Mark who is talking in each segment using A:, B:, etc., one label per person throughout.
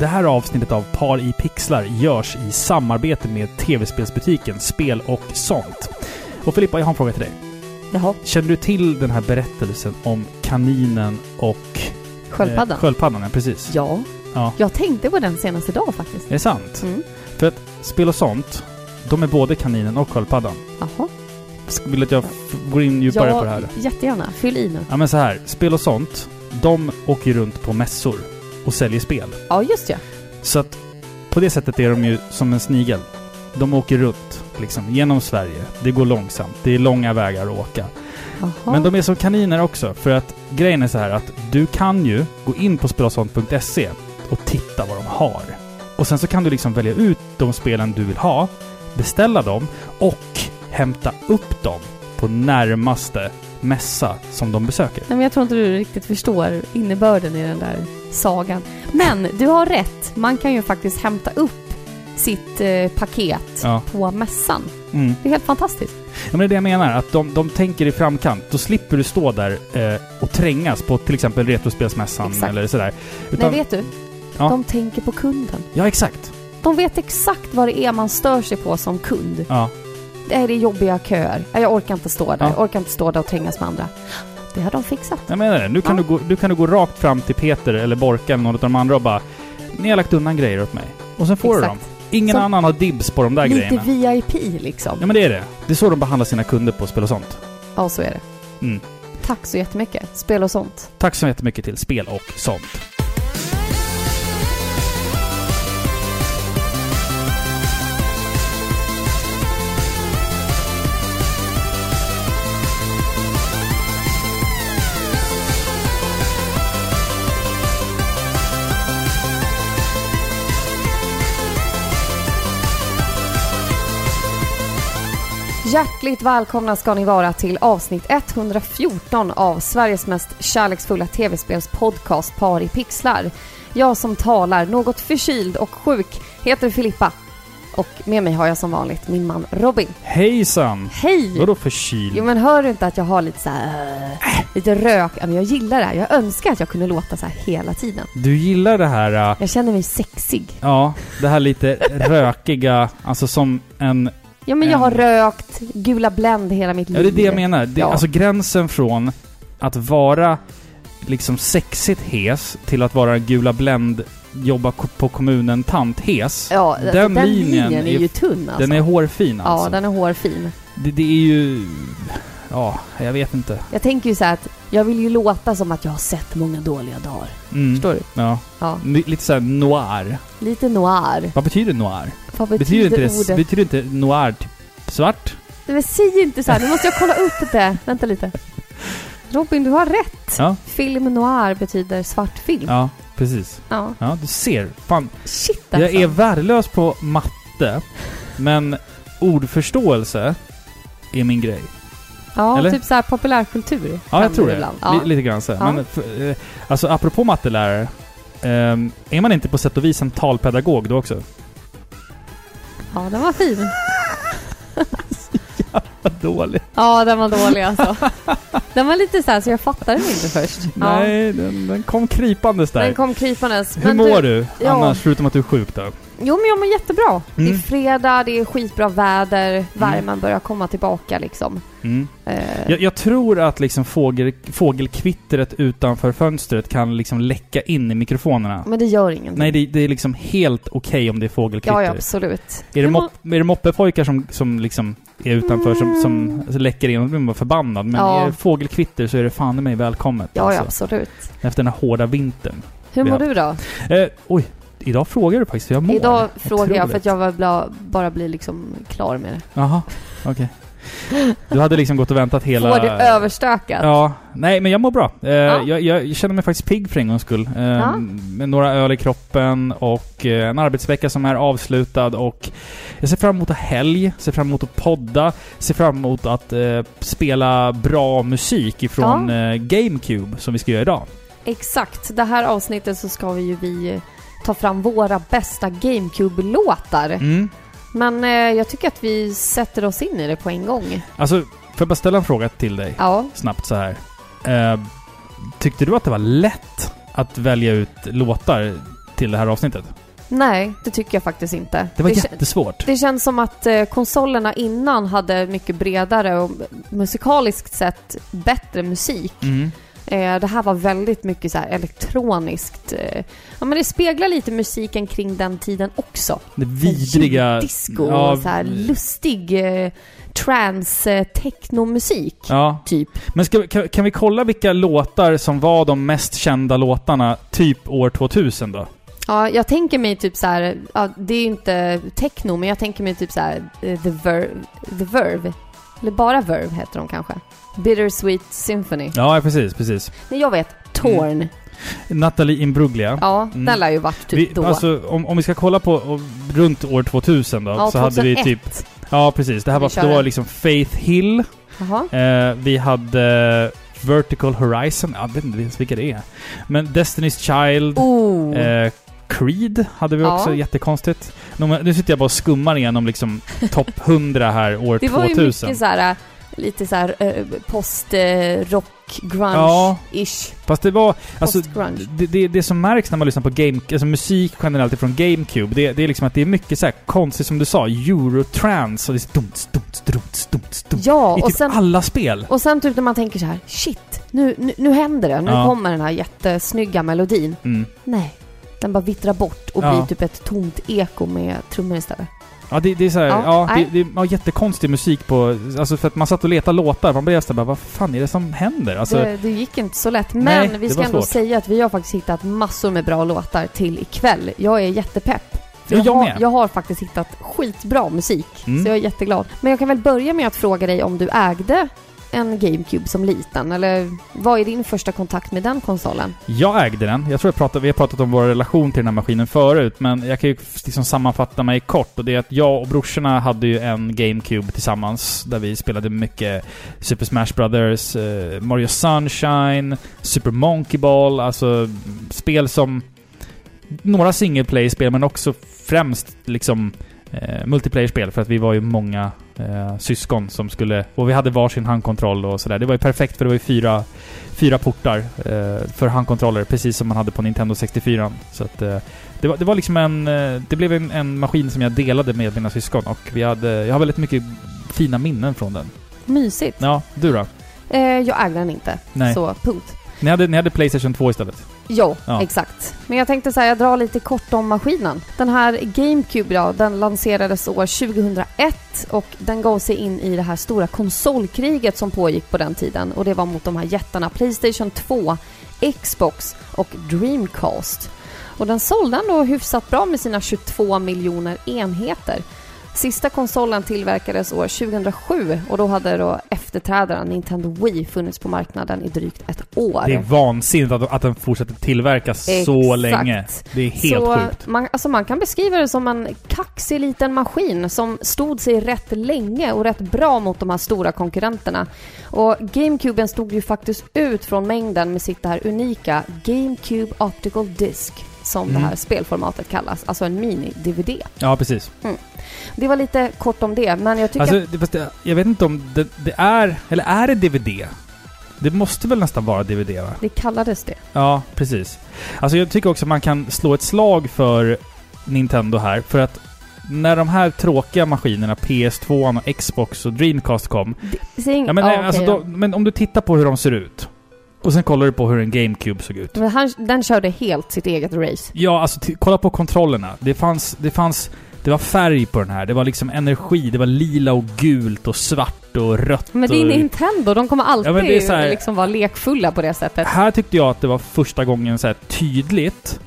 A: Det här avsnittet av Par i pixlar görs i samarbete med tv-spelsbutiken Spel och sånt. Och Filippa, jag har en fråga till dig.
B: Jaha.
A: Känner du till den här berättelsen om kaninen och...
B: Sköldpaddan?
A: Eh, sköldpaddan, ja precis.
B: ja.
A: Ja.
B: Jag tänkte på den senast idag faktiskt.
A: Är det sant?
B: Mm.
A: För att Spel och sånt, de är både kaninen och sköldpaddan.
B: Jaha.
A: Vill du att jag går in djupare på det här?
B: jättegärna. Fyll i nu.
A: Ja men så här, Spel och sånt, de åker runt på mässor och säljer spel.
B: Ja, just ja.
A: Så att på det sättet är de ju som en snigel. De åker runt liksom genom Sverige. Det går långsamt. Det är långa vägar att åka.
B: Jaha.
A: Men de är som kaniner också. För att grejen är så här att du kan ju gå in på spelosont.se och titta vad de har. Och sen så kan du liksom välja ut de spelen du vill ha, beställa dem och hämta upp dem på närmaste mässa som de besöker.
B: Nej, men jag tror inte du riktigt förstår innebörden i den där sagan. Men du har rätt. Man kan ju faktiskt hämta upp sitt eh, paket
A: Ja.
B: på mässan.
A: Mm.
B: Det är helt fantastiskt.
A: Ja, men det är det jag menar. Att de, de tänker i framkant. Då slipper du stå där eh, och trängas på till exempel Retrospelsmässan
B: Exakt.
A: eller sådär.
B: Nej, vet du?
A: Ja.
B: De tänker på kunden.
A: Ja, exakt.
B: De vet exakt vad det är man stör sig på som kund.
A: Ja.
B: Det är det jobbiga köer. Jag orkar inte stå där.
A: Ja.
B: Jag orkar inte stå där och trängas med andra. Det har de fixat.
A: Jag menar det. Nu kan,
B: Ja.
A: du, gå, du kan du gå rakt fram till Peter eller Borka eller någon av de andra och bara Ni har lagt undan grejer åt mig. Och sen får du dem.
B: Exakt.
A: Ingen
B: Som-
A: annan har dibs på de där
B: Lite
A: grejerna.
B: VIP liksom.
A: Ja men det är det. Det är så de behandlar sina kunder på Spel och sånt.
B: Ja, så är det.
A: Mm.
B: Tack så jättemycket. Spel och sånt.
A: Tack så jättemycket till Spel och sånt.
B: Hjärtligt välkomna ska ni vara till avsnitt 114 av Sveriges mest kärleksfulla tv-spelspodcast Par i pixlar. Jag som talar, något förkyld och sjuk, heter Filippa. Och med mig har jag som vanligt min man Robin.
A: Hejsan!
B: Hej!
A: Vadå förkyld?
B: Jo men hör du inte att jag har lite så här, äh, lite rök? Ja, men jag gillar det här. Jag önskar att jag kunde låta så här hela tiden.
A: Du gillar det här... äh,
B: Jag känner mig sexig.
A: Ja, det här lite rökiga, alltså som en...
B: Ja men jag har
A: Mm.
B: rökt Gula Blend hela mitt liv.
A: Ja, det är det jag menar. Det,
B: Ja.
A: Alltså gränsen från att vara liksom sexigt hes till att vara gula Blend, jobba på kommunen tant hes.
B: Ja,
A: Den
B: den, den
A: linjen
B: linjen är ju tunn alltså.
A: Den är hårfin alltså.
B: Ja, den är hårfin.
A: det, det är ju... Ja, jag vet inte.
B: Jag tänker ju så här att jag vill ju låta som att jag har sett många dåliga dagar.
A: Mm.
B: Förstår du?
A: Ja.
B: Ja.
A: Lite såhär noir.
B: Lite noir.
A: Vad betyder noir?
B: Vad
A: Betyder,
B: betyder,
A: inte det,
B: ordet?
A: betyder inte noir typ svart?
B: Nej, men säg inte så här. Nu måste jag kolla upp det. Vänta lite. Robin, du har rätt.
A: Ja.
B: Film noir betyder svart film.
A: Ja, precis.
B: Ja.
A: Ja, du ser. Fan,
B: Shit alltså.
A: jag är värdelös på matte, men ordförståelse är min grej.
B: Ja,
A: eller?
B: typ så här populärkultur.
A: Ja, jag tror det.
B: ibland. Ja.
A: lite grann så.
B: Ja.
A: Men eh, alltså apropå mattelärare, ehm, är man inte på sätt och vis en talpedagog då också?
B: Ja, den var fin.
A: Vad dåligt.
B: Ja, den var dålig alltså. Den var lite så här så jag fattade den inte först. Ja.
A: Nej, den, den kom krypandes där.
B: Den kom krypandes.
A: Hur
B: Men
A: mår du?
B: ja.
A: Annars, förutom att du är sjuk då?
B: Jo, men jag mår jättebra. Det är
A: Mm.
B: fredag, det är skitbra väder, värmen börjar komma tillbaka liksom.
A: Mm.
B: Eh,
A: Jag, jag tror att liksom fågel, fågelkvittret utanför fönstret kan liksom läcka in i mikrofonerna.
B: Men det gör ingenting.
A: Nej, det, det är liksom helt okej om det är fågelkvitter.
B: Ja, ja, absolut.
A: Är det, mop, är det moppepojkar som, som liksom är utanför som, som alltså läcker in och blir man förbannad? Men
B: Ja.
A: är det fågelkvitter så är det fan i mig välkommet.
B: Ja, ja,
A: alltså,
B: absolut.
A: efter den här hårda vintern.
B: Hur mår du då?
A: Eh, oj, idag frågar du faktiskt hur jag mår.
B: Idag frågar jag för att jag vill bla, bara bli liksom klar med det.
A: Jaha, okej. Du hade liksom gått och väntat hela...
B: Få det överstökat.
A: Ja, nej men jag mår bra. Eh,
B: Ja.
A: jag, jag känner mig faktiskt pigg för en gångs skull. Eh,
B: Ja.
A: Med några öl i kroppen och eh, en arbetsvecka som är avslutad och jag ser fram emot att helg, ser fram emot att podda, ser fram emot att spela bra musik ifrån eh, GameCube som vi ska göra idag.
B: Exakt. Det här avsnittet så ska vi ju vi ta fram våra bästa GameCube-låtar.
A: Mm.
B: Men eh, jag tycker att vi sätter oss in i det på en gång.
A: Alltså, får jag bara ställa en fråga till dig
B: Ja.
A: snabbt så här. Eh, tyckte du att det var lätt att välja ut låtar till det här avsnittet?
B: Nej, det tycker jag faktiskt inte.
A: Det var
B: kä-
A: jättesvårt.
B: det känns som att eh, konsolerna innan hade mycket bredare och musikaliskt sett bättre musik.
A: Mm.
B: Eh, det här var väldigt mycket så elektroniskt. Eh, ja, men det speglar lite musiken kring den tiden också.
A: Det vidriga...
B: Disco
A: Ja,
B: och så här lustig eh, trance eh, technomusik.
A: Ja,
B: Typ.
A: men ska, kan, kan vi kolla vilka låtar som var de mest kända låtarna typ år 2000 då?
B: Ja, jag tänker mig typ så här, ja, det är ju inte techno, men jag tänker mig typ så här, The, Ver The Verve. Eller bara Verve heter de kanske. Bittersweet Symphony.
A: Ja, precis, precis.
B: Nej, jag vet. Torn.
A: Natalie Imbruglia.
B: Ja,
A: Mm.
B: den lär ju varit typ
A: vi,
B: då.
A: alltså, om, om vi ska kolla på runt år 2000 då,
B: ja,
A: så hade vi
B: 2001.
A: typ... Ja, precis. Det här
B: Vi
A: var, det var liksom Faith Hill. Eh, vi hade Vertical Horizon. Jag vet inte ens vilka det är. Men Destiny's Child.
B: Oh.
A: Eh, Creed hade vi
B: Ja.
A: också, jättekonstigt. Nu, nu sitter jag bara och skummar igenom liksom topp 100 här år
B: det var ju
A: 2000.
B: mycket så här, äh, lite så här äh, post-rock,
A: Ja.
B: grunge-ish.
A: Fast det var... Alltså, det, det, det som märks när man lyssnar på game, alltså musik generellt ifrån GameCube, det, det är liksom att det är mycket så här konstigt, som du sa, Eurotrance och det är stumts, stumts, stumts, stumts, stumts.
B: Ja,
A: I
B: och
A: typ
B: sen,
A: alla spel.
B: och sen typ när man tänker så här, shit, nu, nu, nu händer det. Nu
A: Ja.
B: kommer den här jättesnygga melodin.
A: Mm.
B: Nej. Den bara vittrar bort och
A: Ja.
B: blir typ ett tomt eko med trummor istället.
A: Ja, det, det är så här,
B: Ja,
A: ja, det, det är ja, jättekonstig musik på... Alltså för att man satt och letade låtar, man blev så bara, vad fan är det som händer? Alltså,
B: det, det gick inte så lätt. Men
A: Nej,
B: vi ska ändå
A: svårt.
B: säga att vi har faktiskt hittat massor med bra låtar till ikväll. Jag är jättepepp. För
A: Ja, jag
B: har, jag har faktiskt hittat skitbra musik.
A: Mm.
B: Så jag är jätteglad. Men jag kan väl börja med att fråga dig om du ägde en GameCube som liten? Eller vad är din första kontakt med den konsolen?
A: Jag ägde den. Jag tror jag pratade, vi har pratat om vår relation till den här maskinen förut, men jag kan ju liksom sammanfatta mig kort. Och det är att jag och brorsorna hade ju en GameCube tillsammans, där vi spelade mycket Super Smash Brothers, eh, Mario Sunshine, Super Monkey Ball, alltså spel som... Några single play-spel, men också främst liksom eh, multiplayer-spel, för att vi var ju många eh, syskon som skulle... Och vi hade varsin handkontroll och sådär. Det var ju perfekt, för det var ju fyra fyra portar eh, för handkontroller, precis som man hade på Nintendo 64. Så att, eh, det, var, det var liksom en... Eh, det blev en, en maskin som jag delade med mina syskon och vi hade... Jag har väldigt mycket fina minnen från den.
B: Mysigt.
A: Ja, du då?
B: Eh, jag ägde den inte.
A: Nej.
B: Så, punkt.
A: Ni hade, ni hade Playstation 2 istället?
B: Jo,
A: Ja.
B: exakt. Men jag tänkte säga, jag drar lite kort om maskinen. Den här GameCube då, den lanserades år 2001 och den gav sig in i det här stora konsolkriget som pågick på den tiden. Och det var mot de här jättarna Playstation 2, Xbox och Dreamcast. Och den sålde ändå hyfsat bra med sina 22 miljoner enheter. Sista konsolen tillverkades år 2007 och då hade då efterträdaren Nintendo Wii funnits på marknaden i drygt ett år.
A: Det är vansinnigt att, att den fortsätter tillverkas så
B: Exakt.
A: länge. Det är helt
B: så
A: sjukt.
B: Man, alltså man kan beskriva det som en kaxig liten maskin som stod sig rätt länge och rätt bra mot de här stora konkurrenterna. Och GameCuben stod ju faktiskt ut från mängden med sitt det här unika GameCube Optical Disc som
A: Mm.
B: det här spelformatet kallas, alltså en mini-DVD.
A: Ja, precis.
B: Det var lite kort om det, men jag tycker
A: Alltså,
B: att
A: det, jag vet inte om det, det är... Eller är det DVD? Det måste väl nästan vara DVD, va?
B: det kallades det.
A: Ja, precis. Alltså jag tycker också att man kan slå ett slag för Nintendo här, för att när de här tråkiga maskinerna, PS2 och Xbox och Dreamcast kom...
B: det säg,
A: Ja, men,
B: ja,
A: eh, alltså,
B: okej
A: då, men om du tittar på hur de ser ut, och sen kollar du på hur en GameCube såg ut.
B: Men han, den körde helt sitt eget race.
A: Ja, alltså kolla på kontrollerna. Det fanns... Det fanns... Det var färg på den här. Det var liksom energi. Det var lila och gult och svart och rött.
B: Men det är
A: och...
B: Nintendo, de kommer alltid
A: Ja, här-
B: liksom vara lekfulla på det sättet.
A: Här tyckte jag att det var första gången så här tydligt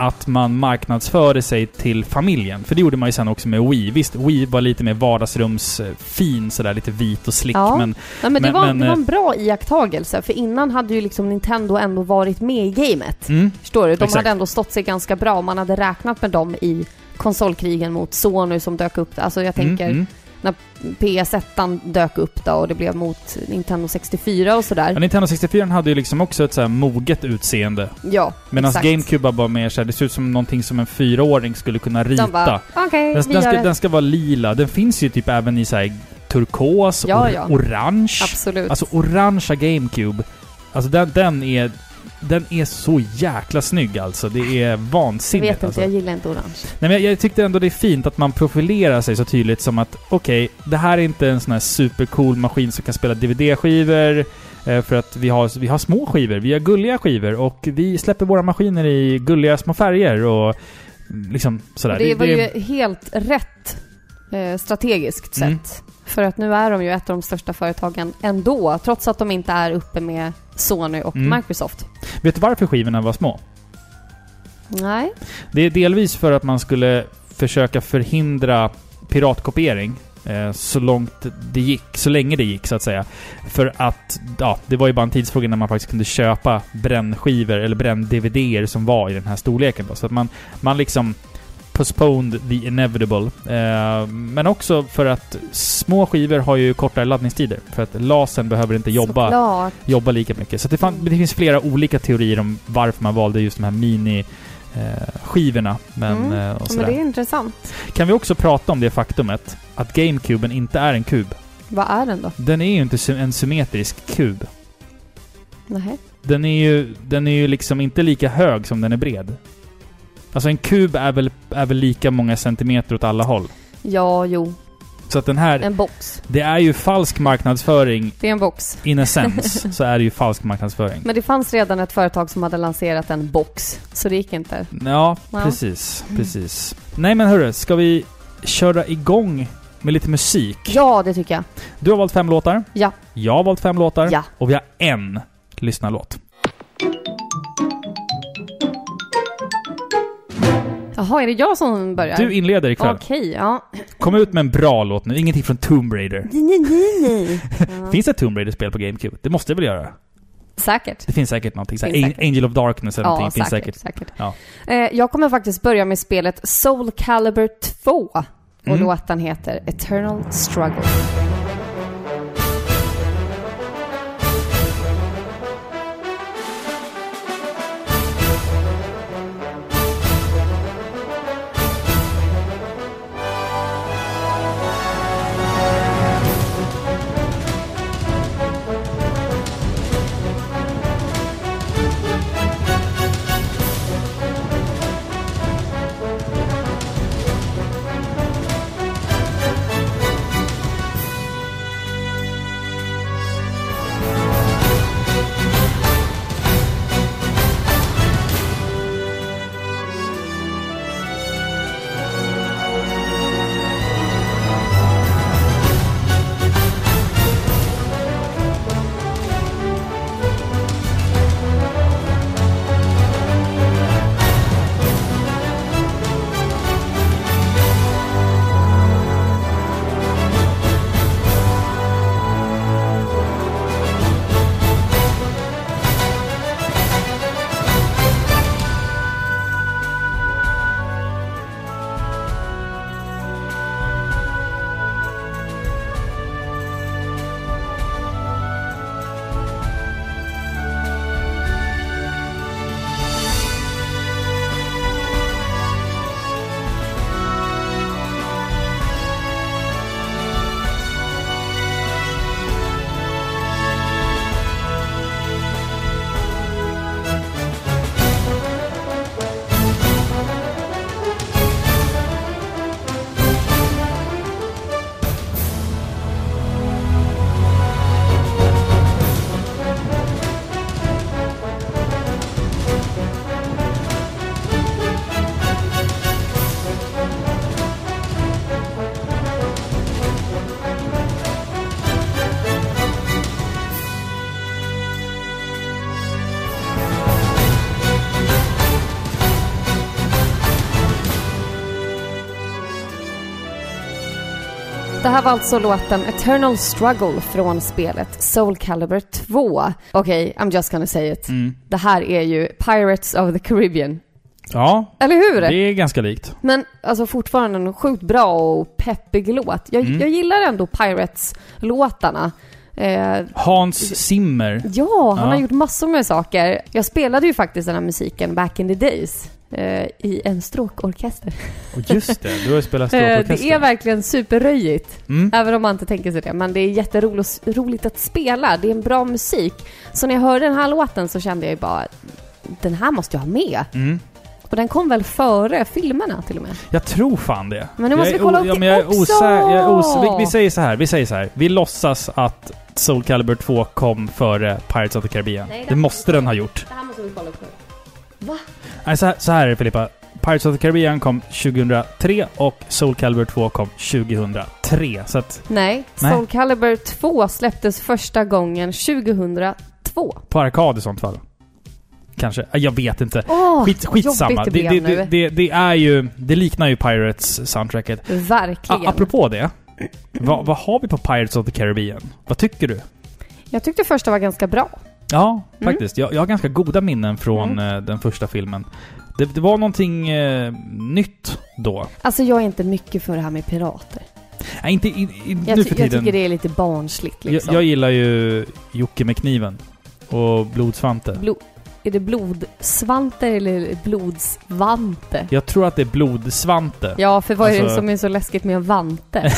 A: att man marknadsförde sig till familjen. För det gjorde man ju sen också med Wii. Visst, Wii var lite mer vardagsrumsfin sådär, lite vit och slick,
B: Ja.
A: men...
B: Nej, men det,
A: Men-
B: var,
A: men,
B: det var en
A: eh,
B: bra iakttagelse, för innan hade ju liksom Nintendo ändå varit med i gamet.
A: Mm,
B: Förstår du? De
A: Exakt.
B: hade ändå stått sig ganska bra man hade räknat med dem i konsolkrigen mot Sony som dök upp. Alltså jag tänker
A: mm, mm.
B: När PS1 dök upp då och det blev mot Nintendo 64 och sådär.
A: Ja, Nintendo 64 hade ju liksom också ett så här moget utseende.
B: Ja,
A: Medan. GameCube var mer såhär, det ser ut som någonting som en fyraåring skulle kunna rita.
B: De bara, okej,
A: den,
B: vi
A: den, ska,
B: det.
A: den ska vara lila. Den finns ju typ även i såhär turkos,
B: Ja,
A: or-
B: ja.
A: orange.
B: Absolut.
A: Alltså orangea GameCube. Alltså den, den är den är så jäkla snygg alltså. Det är
B: Jag
A: vansinnigt.
B: vet inte,
A: alltså.
B: jag gillar inte orange.
A: Nej, men jag, jag tyckte ändå det är fint att man profilerar sig så tydligt som att okej, det här är inte en sån här supercool maskin som kan spela DVD-skivor. eh, För att vi har, vi har små skivor, vi har gulliga skivor och vi släpper våra maskiner i gulliga små färger och mm, liksom sådär.
B: Och det var ju helt rätt eh, strategiskt
A: Mm.
B: För att nu är de ju ett av de största företagen ändå, trots att de inte är uppe med Sony och
A: Mm.
B: Microsoft.
A: Vet du varför skivorna var små?
B: Nej.
A: Det är delvis för att man skulle försöka förhindra piratkopiering eh, så långt det gick, så länge det gick så att säga. För att, ja, det var ju bara en tidsfråga när man faktiskt kunde köpa brännskivor eller bränn-DVDer som var i den här storleken då. Så att man, man liksom postponed the inevitable. Eh, men också för att små skivor har ju kortare laddningstider. För att lasern behöver inte jobba
B: Såklart.
A: jobba lika mycket. Så det, fann, det finns flera olika teorier om varför man valde just de här mini eh, skivorna. Men,
B: Mm.
A: eh, och
B: men
A: sådär.
B: det är intressant.
A: Kan vi också prata om det faktumet att GameCuben inte är en kub?
B: Vad är den då?
A: Den är ju inte en symmetrisk kub.
B: Nej.
A: Den är ju, den är ju liksom inte lika hög som den är bred. Alltså en kub är väl, är väl lika många centimeter åt alla håll.
B: Ja, jo.
A: Så att den här,
B: En box.
A: det är ju falsk marknadsföring.
B: Det är en box.
A: In a sense så är det ju falsk marknadsföring.
B: Men det fanns redan ett företag som hade lanserat en box, så det gick inte.
A: Ja,
B: Ja.
A: precis. Precis. Nej men hörru, ska vi köra igång med lite musik?
B: Ja, det tycker jag.
A: Du har valt fem låtar.
B: Ja.
A: Jag har valt fem låtar.
B: Ja.
A: Och vi har en lyssnarlåt.
B: Jaha, är det jag som börjar?
A: Du inleder ikväll.
B: Okej, ja.
A: Kom ut med en bra låt nu. Ingenting från Tomb Raider.
B: Nej, nej, nej. Ja.
A: Finns det ett Tomb Raider-spel på GameCube? Det måste det väl göra?
B: Säkert.
A: Det finns säkert någonting.
B: Finns säkert.
A: Angel of Darkness eller
B: Ja,
A: någonting. Finns
B: säkert.
A: säkert.
B: säkert.
A: Ja.
B: Eh, jag kommer faktiskt börja med spelet Soul Calibur 2. Och
A: Mm.
B: låten heter Eternal Struggle. Här var alltså låten Eternal Struggle från spelet Soul Calibur 2. Okej, I'm just gonna say it.
A: Mm.
B: Det här är ju Pirates of the Caribbean.
A: Ja,
B: Eller hur?
A: det är ganska likt.
B: Men alltså fortfarande en sjukt bra och peppig låt. Jag,
A: Mm.
B: jag gillar ändå Pirates-låtarna. Eh,
A: Hans Zimmer.
B: ja, han
A: Ja.
B: har gjort massor med saker. Jag spelade ju faktiskt den här musiken back in the days i en stråkorkester.
A: Och just det, du har ju spelat
B: Eh,
A: stråkorkester.
B: det är verkligen superröjigt.
A: Mm.
B: Även om man inte tänker sig det. Men det är jätteroligt roligt att spela. Det är en bra musik. Så när jag hörde den här låten så kände jag ju bara den här måste jag ha med.
A: Mm.
B: Och den kom väl före filmerna till och med?
A: Jag tror fan det.
B: Men nu måste
A: jag
B: vi kolla upp
A: ja,
B: det
A: är
B: också!
A: osä- vi, vi säger så här, vi säger så här. Vi låtsas att Soul Calibur 2 kom före Pirates of the Caribbean.
B: Nej, det
A: det måste den ha gjort.
B: Det här måste vi kolla upp Va?
A: Nej, så, här, så här är det Filippa. Pirates of the Caribbean kom 2003 och Soul Calibur 2 kom 2003. Så att
B: Nej,
A: Nej.
B: Soul Calibur 2 släpptes första gången 2002.
A: på arkad i sånt fall. Kanske. Jag vet inte.
B: Åh,
A: Skit, skitsamma. Det,
B: det
A: det, det, det är ju... Det liknar ju Pirates-soundtracket.
B: Verkligen.
A: A- apropå det. Vad, vad har vi på Pirates of the Caribbean? Vad tycker du?
B: Jag tyckte första var ganska bra.
A: Ja,
B: Mm.
A: faktiskt. Jag, jag har ganska goda minnen från
B: Mm.
A: eh, den första filmen. Det, det var någonting eh, nytt då.
B: Alltså jag är inte mycket för det här med pirater.
A: Nej, inte i, i,
B: Jag,
A: nu för
B: jag
A: tiden.
B: tycker det är lite barnsligt liksom.
A: jag, jag gillar ju Jocke med kniven. Och Blodsvante.
B: Blo- är det blodsvante eller blodsvante?
A: Jag tror att det är Blodsvante.
B: Ja, för vad är det
A: Alltså-
B: som är så läskigt med en vante?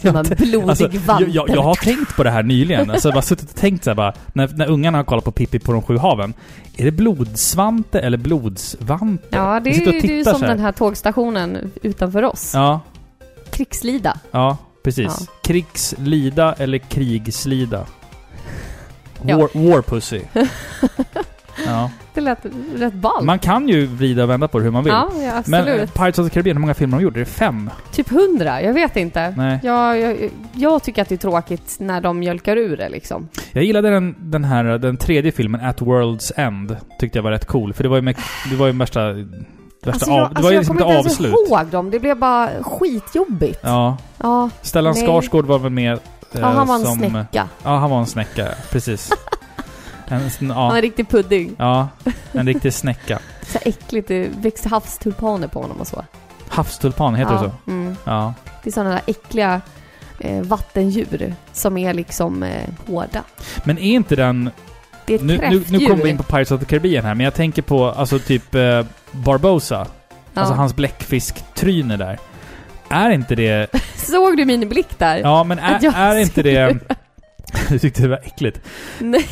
A: Jag
B: blodig
A: Alltså,
B: vante.
A: jag, jag, har tänkt på det här nyligen. Alltså, jag har suttit och tänkt så här bara, när, när ungarna har kollat på Pippi på de sju haven. Är det blodsvante eller blodsvante?
B: Ja, det är ju det är ju som den här tågstationen utanför oss.
A: Ja,
B: Krigslida.
A: ja, precis.
B: Ja.
A: Krigslida eller krigslida?
B: Ja.
A: War, war pussy. ja.
B: Det lät rätt ballt.
A: Man kan ju vrida och vända på det hur man vill.
B: Ja, ja,
A: Men
B: absolut.
A: eh, Pirates of the Caribbean, hur många filmer har de gjort? Är det fem?
B: Typ hundra, jag vet inte.
A: Nej.
B: Jag, jag, jag tycker att det är tråkigt när de mjölkar ur det liksom.
A: Jag gillade den, den här, den tredje filmen, At World's End. Tyckte jag var rätt cool. För det var ju, med, det var ju värsta...
B: Alltså,
A: av,
B: jag,
A: det
B: alltså jag
A: liksom
B: kommer inte ens ihåg dem. Det blev bara skitjobbigt.
A: Ja.
B: Ja,
A: Stellan
B: Nej.
A: Skarsgård var väl med eh,
B: ja han var en
A: som...
B: snäcka.
A: Ja, han var en snäcka. Precis. en, sån-
B: Han är
A: ja,
B: riktig pudding.
A: ja, en riktig snäcka.
B: Så äckligt. Det växte havstulpaner på honom och så.
A: Havstulpan, heter
B: ja.
A: det så?
B: Mm.
A: Ja.
B: Det är sådana där äckliga eh, vattendjur som är liksom eh, hårda.
A: Men är inte den...
B: Det är ett
A: Nu, nu, nu kommer vi in på Pirates of the Caribbean här, men jag tänker på alltså typ eh, Barbosa.
B: ja.
A: Alltså hans bläckfisktryne där. Är inte det...
B: Såg du min blick där?
A: Ja, men är, är inte det... Du tyckte det var äckligt.
B: Nej,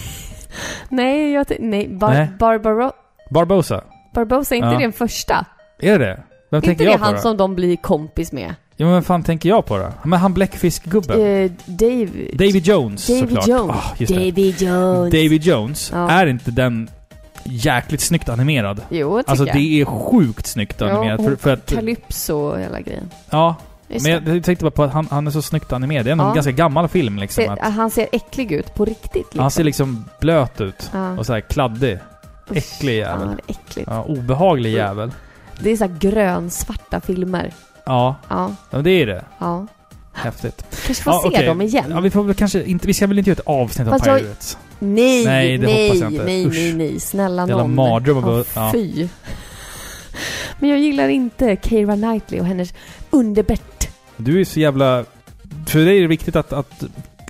B: nej, jag nej, Bar-
A: Nej.
B: Barbaro-
A: Barbosa?
B: Barbosa, är inte
A: Ja.
B: det den första?
A: Är det Vem tänker
B: inte det
A: jag på
B: han
A: då?
B: som de blir kompis med?
A: Ja, men vem fan tänker jag på då? Men han bläckfiskgubben?
B: Eh, Dave...
A: Davy Jones
B: Davy
A: såklart.
B: Jones.
A: Ah, just det.
B: Davy Jones.
A: Davy Jones,
B: Ja.
A: är inte den jäkligt snyggt animerad?
B: Jo, tycker
A: Alltså
B: jag.
A: det är sjukt snyggt
B: Ja,
A: animerat. för,
B: och
A: för att,
B: Calypso och hela grejen.
A: ja,
B: Just
A: men jag, jag tänkte bara på att han, han är så snyggt animerad. Det är ändå
B: Ja.
A: en ganska gammal film liksom.
B: Se,
A: att,
B: han ser äcklig ut på riktigt. Liksom.
A: Han ser liksom blöt ut.
B: Ja.
A: Och så här kladdig. Äcklig jävel.
B: Ja, äckligt.
A: Ja, obehaglig jävel.
B: Det är så grönsvarta filmer.
A: Ja,
B: Ja,
A: ja, det är det.
B: ja.
A: Häftigt.
B: Kanske får
A: Ja,
B: se
A: okej.
B: dem igen.
A: Ja, vi får väl kanske inte... Vi ska väl inte göra ett avsnitt
B: Fast jag-
A: Pirates?
B: Nej,
A: Nej, det
B: nej,
A: hoppas jag inte.
B: nej,
A: Usch.
B: nej, nej, snälla
A: Jävla
B: någon.
A: mardröm att
B: Ja,
A: bara- ja.
B: Fy. Men jag gillar inte Keira Knightley och hennes underbett.
A: Du är så jävla... För dig är det viktigt att, att,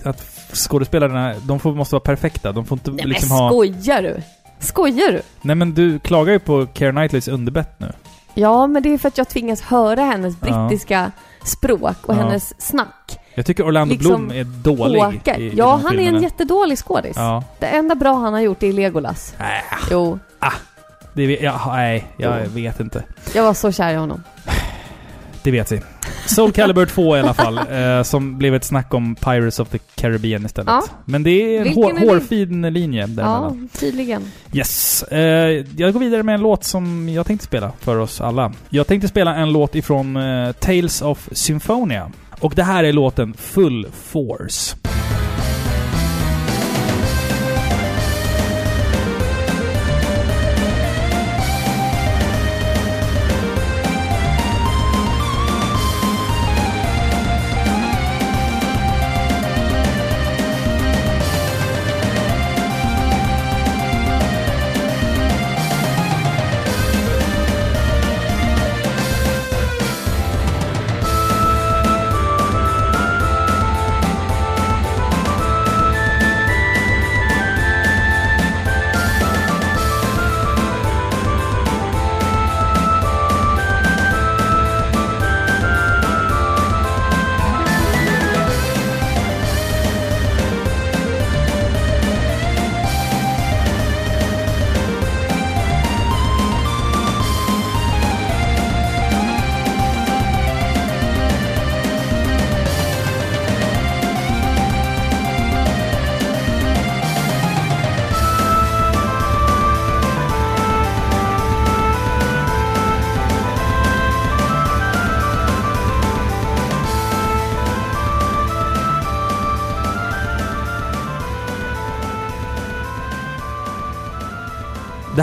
A: att skådespelarna, de får, måste vara perfekta. De får inte
B: Nej
A: liksom
B: men
A: ha...
B: skojar du? Skojar du?
A: Nej men du klagar ju på Keira Knightleys underbett nu.
B: Ja, men det är för att jag tvingas höra hennes
A: Ja.
B: brittiska språk och
A: Ja.
B: hennes snack.
A: Jag tycker Orlando
B: Liksom
A: Bloom är dålig
B: Åker.
A: i, i
B: Ja, han är
A: filmerna.
B: en jättedålig skådis.
A: Ja.
B: Det enda bra han har gjort är Legolas.
A: Äh,
B: Jo,
A: det vet, ja, nej, jag vet inte.
B: jag var så kär i honom.
A: Det vet vi. Soul Calibur 2 i alla fall, eh, som blev ett snack om Pirates of the Caribbean istället.
B: Ja.
A: Men det är en
B: Vilken
A: hår,
B: är
A: hårfin linje
B: Ja,
A: däremellan.
B: tydligen.
A: Yes. Eh, jag går vidare med en låt som jag tänkte spela för oss alla. Jag tänkte spela en låt ifrån eh, Tales of Symphonia. Och det här är låten Full Force.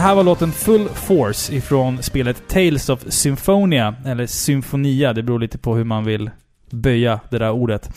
A: Här var låten Full Force ifrån spelet Tales of Symphonia, eller Symfonia, det beror lite på hur man vill böja det där ordet.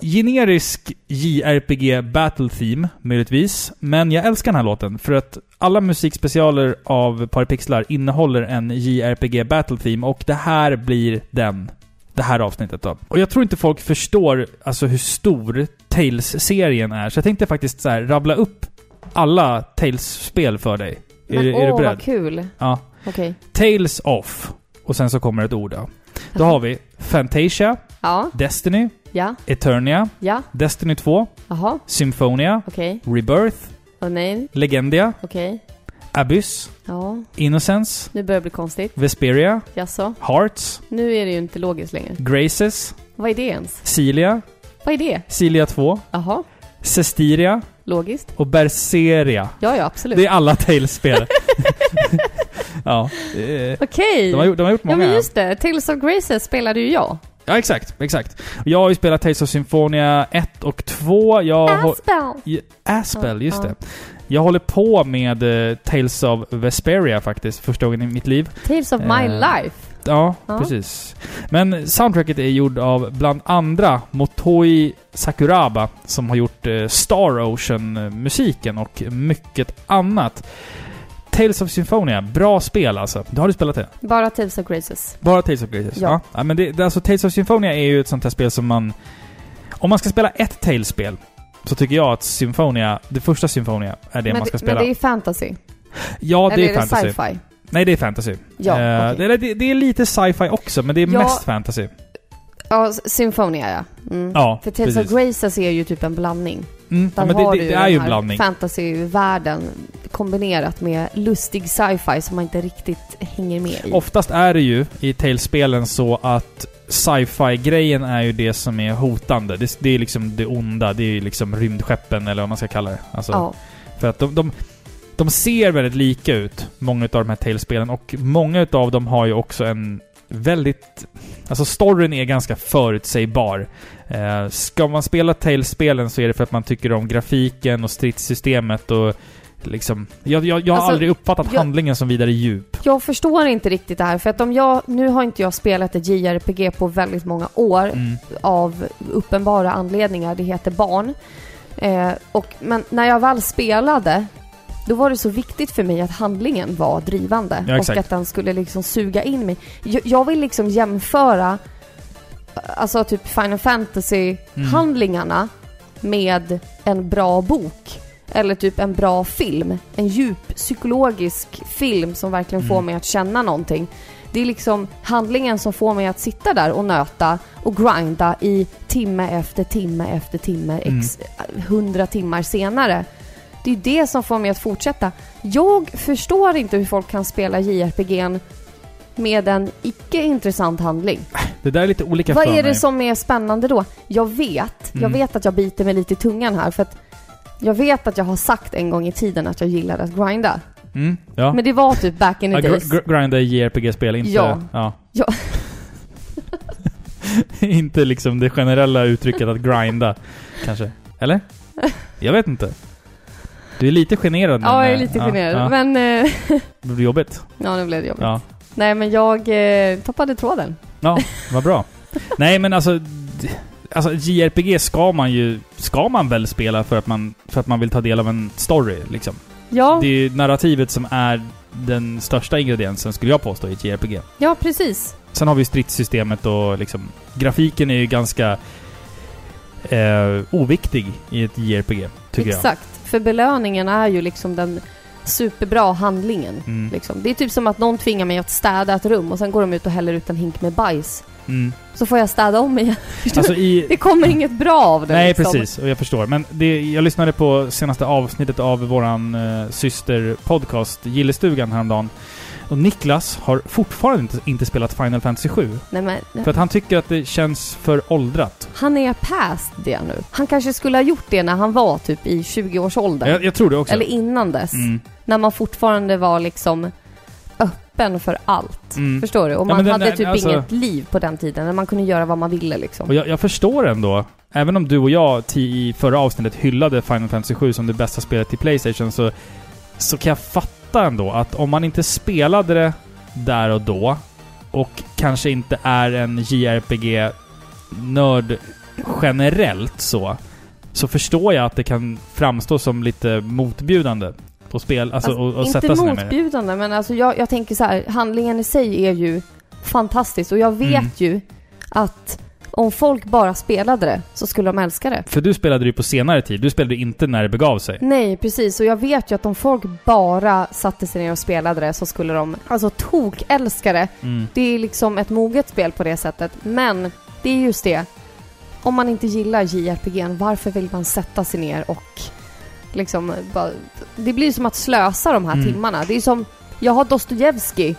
A: Generisk JRPG Battle Theme, möjligtvis. Men jag älskar den här låten för att alla musikspecialer av Parapixlar innehåller en JRPG Battle Theme och det här blir den. Det här avsnittet då. Och jag tror inte folk förstår alltså hur stor Tales-serien är, så jag tänkte faktiskt så här, rabbla upp alla Tales-spel för dig.
B: Men
A: är,
B: åh,
A: är du
B: vad
A: beredd?
B: kul.
A: Ja.
B: Okej.
A: Tales of. Och sen så kommer ett ord då. Då har vi Fantasia,
B: Ja,
A: Destiny,
B: ja,
A: Eternia,
B: ja.
A: Destiny 2,
B: Jaha,
A: Symphonia,
B: okej.
A: Rebirth,
B: Åh nej,
A: Legendia,
B: okej.
A: Abyss,
B: Ja,
A: Innocence,
B: nu börjar det bli konstigt.
A: Vesperia,
B: Jaså?
A: Hearts,
B: Nu är det ju inte logiskt längre.
A: Graces,
B: Vad är det ens?
A: Cilia,
B: Vad är det?
A: Cilia 2,
B: Jaha,
A: Cestiria
B: logiskt.
A: och Berseria.
B: Ja, ja, absolut.
A: Det är alla Tales-spel. ja.
B: Okej.
A: De har, gjort- de har gjort
B: Ja,
A: många.
B: men just det. Tales of Graces spelade ju jag.
A: Ja, exakt. Exakt. Jag har ju spelat Tales of Symphonia 1 och 2. Jag har...
B: Aspel!
A: Ja, Aspel, just
B: Ja,
A: det. Jag håller på med eh, Tales of Vesperia faktiskt, första gången i mitt liv.
B: Tales of my
A: Eh,
B: life.
A: Ja,
B: Ja.
A: precis. Men soundtracket är gjord av bland andra Motoi Sakuraba som har gjort eh, Star Ocean-musiken och mycket annat. Tales of Symphonia, bra spel alltså. Har du spelat det?
B: Bara Tales of Graces.
A: Bara Tales of Graces?
B: Ja.
A: ja men det, alltså Tales of Symphonia är ju ett sånt här spel som man... Om man ska spela ett Tales-spel så tycker jag att Symphonia, det första Symphonia, är det
B: men,
A: man ska
B: det,
A: spela.
B: men det är fantasy.
A: ja, det
B: Eller
A: är
B: är det
A: fantasy.
B: sci-fi?
A: Nej, det är fantasy.
B: Ja,
A: Eh,
B: okej.
A: det, det, det är lite sci-fi också, men det är
B: Ja.
A: mest fantasy.
B: Ja, S- Symphonia ja. Mm.
A: Ja,
B: För Tales
A: precis.
B: of Graces är ju typ en blandning.
A: Mm, ja,
B: Där
A: men
B: har
A: det,
B: du
A: det, är
B: den
A: ju en
B: här
A: blandning.
B: fantasyvärlden kombinerat med lustig sci-fi som man inte riktigt hänger med i.
A: Oftast är det ju i Tales-spelen så att sci-fi-grejen är ju det som är hotande. Det, det är liksom det onda. Det är ju liksom rymdskeppen eller vad man ska kalla det. Alltså,
B: ja.
A: För att de, de, de ser väldigt lika ut, många av de här Tales-spelen. Och många av dem har ju också en väldigt... Alltså storyn är ganska förutsägbar. Eh, ska man spela Tales-spelen så är det för att man tycker om grafiken och stridssystemet och liksom... Jag, jag, jag har
B: Alltså,
A: aldrig uppfattat
B: jag-
A: handlingen som vidare djup.
B: Jag förstår inte riktigt det här för att om jag, nu har inte jag spelat ett JRPG på väldigt många år
A: Mm.
B: av uppenbara anledningar. Det heter barn. Eh, och, men när jag väl spelade då var det så viktigt för mig att handlingen var drivande
A: Ja,
B: och att den skulle liksom suga in mig. Jag, jag vill liksom jämföra alltså typ Final Fantasy-handlingarna med en bra bok. Eller typ en bra film. En djup psykologisk film som verkligen får
A: Mm.
B: mig att känna någonting. Det är liksom handlingen som får mig att sitta där och nöta och grinda i timme efter timme efter timme,
A: Mm.
B: x hundra timmar senare. Det är det som får mig att fortsätta. Jag förstår inte hur folk kan spela JRPG'n med en icke intressant handling.
A: Det där är lite olika
B: Vad
A: för
B: är
A: mig.
B: det som är spännande då? Jag vet, jag
A: Mm.
B: vet att jag biter mig lite i tungan här för att jag vet att jag har sagt en gång i tiden att jag gillar att grinda.
A: Mm, ja.
B: Men det var typ back in the days.
A: gr- grinda i JRPG-spel, inte...
B: Ja.
A: ja.
B: Ja.
A: inte liksom det generella uttrycket att grinda, kanske. Eller? Jag vet inte. Du är lite generad nu.
B: Ja, jag är lite
A: ja,
B: generad.
A: Ja,
B: Men, eh,
A: det blir jobbigt.
B: ja nu blev det jobbigt.
A: Ja.
B: Nej men jag eh, tappade tråden.
A: Ja, vad bra. Nej men alltså... Alltså JRPG ska man ju... Ska man väl spela för att man, för att man vill ta del av en story, liksom.
B: Ja,
A: Det är ju narrativet som är den största ingrediensen, skulle jag påstå, i ett JRPG.
B: ja precis.
A: Sen har vi stridssystemet och liksom... Grafiken är ju ganska... Eh, oviktig i ett JRPG, tycker jag.
B: Exakt. För belöningen är ju liksom den superbra handlingen.
A: Mm.
B: Liksom. Det är typ som att någon tvingar mig att städa ett rum och sen går de ut och häller ut en hink med bajs.
A: Mm.
B: Så får jag städa om igen.
A: Alltså i...
B: Det kommer inget bra av det
A: Nej,
B: liksom.
A: precis. Och jag förstår. Men det, jag lyssnade på senaste avsnittet av våran eh, systerpodcast Gillestugan häromdagen. Och Niklas har fortfarande inte, inte spelat Final Fantasy 7.
B: Nej, men,
A: För att han tycker att det känns för åldrat.
B: han är past det nu. Han kanske skulle ha gjort det när han var typ i 20-årsåldern.
A: Jag, jag tror det också.
B: Eller innan dess.
A: Mm.
B: När man fortfarande var liksom öppen för allt.
A: Mm.
B: Förstår du? Och
A: Ja,
B: man
A: den
B: hade
A: där-
B: typ
A: alltså-
B: inget liv på den tiden. När man kunde göra vad man ville liksom.
A: Och jag, jag förstår ändå. Även om du och jag i förra avsnittet hyllade Final Fantasy 7 som det bästa spelet till Playstation så, så kan jag fatta fatta ändå att om man inte spelade det där och då och kanske inte är en JRPG-nörd generellt så, så förstår jag att det kan framstå som lite motbjudande att spel, alltså,
B: Alltså,
A: och, och
B: inte motbjudande, men alltså jag, jag tänker så här, handlingen i sig är ju fantastisk och jag vet
A: Mm.
B: ju att om folk bara spelade det så skulle de älska det.
A: För du spelade ju på senare tid, du spelade inte när det begav sig.
B: Nej, precis. Och jag vet ju att om folk bara satte sig ner och spelade det så skulle de alltså tok-älska det.
A: Mm.
B: Det är liksom ett moget spel på det sättet. Men det är just det. Om man inte gillar JRPG, varför vill man sätta sig ner och liksom bara... Det blir som att slösa de här
A: Mm.
B: timmarna. Det är som... Jag har Dostojevskij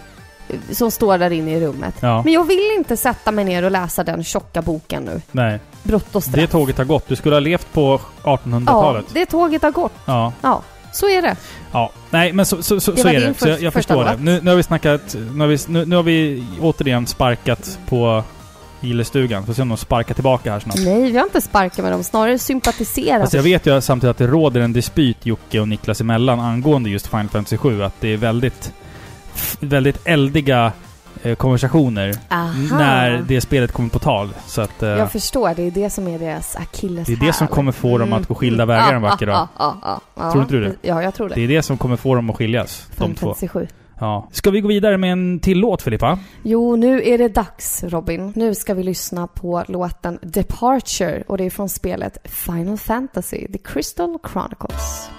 B: som står där inne i rummet.
A: Ja,
B: Men jag vill inte sätta mig ner och läsa den tjocka boken nu.
A: nej.
B: Brott och straff.
A: Det tåget har gått. Du skulle ha levt på
B: Ja,
A: 1800-talet.
B: det tåget har gått.
A: Ja.
B: Ja, så är det.
A: Ja, nej men så, så, så, så är det. Så jag, jag förstår det. Nu, nu har vi snackat... Nu har vi, nu, nu har vi återigen sparkat på gillestugan. Får se om de sparkar tillbaka här snart.
B: Nej, vi har inte sparkat med dem. Snarare sympatiserat.
A: Fast jag vet ju samtidigt att det råder en dispyt Jocke och Niklas emellan angående just Final Fantasy 7. Att det är väldigt... Väldigt eldiga eh, konversationer
B: Aha.
A: när det spelet kommer på tal. Så att... Eh,
B: Jag förstår, det är det som är deras akilles
A: Det är det som kommer få dem att gå skilda vägar en vacker dag.
B: Ja, ja, ja, ja.
A: Tror inte du det?
B: Ja, jag tror det.
A: det är det som kommer få dem att skiljas. De
B: Final
A: två.
B: Fantasy 7.
A: Ja. Ska vi gå vidare med en till låt Filippa?
B: Jo, nu är det dags Robin. Nu ska vi lyssna på låten Departure och det är från spelet Final Fantasy, The Crystal Chronicles.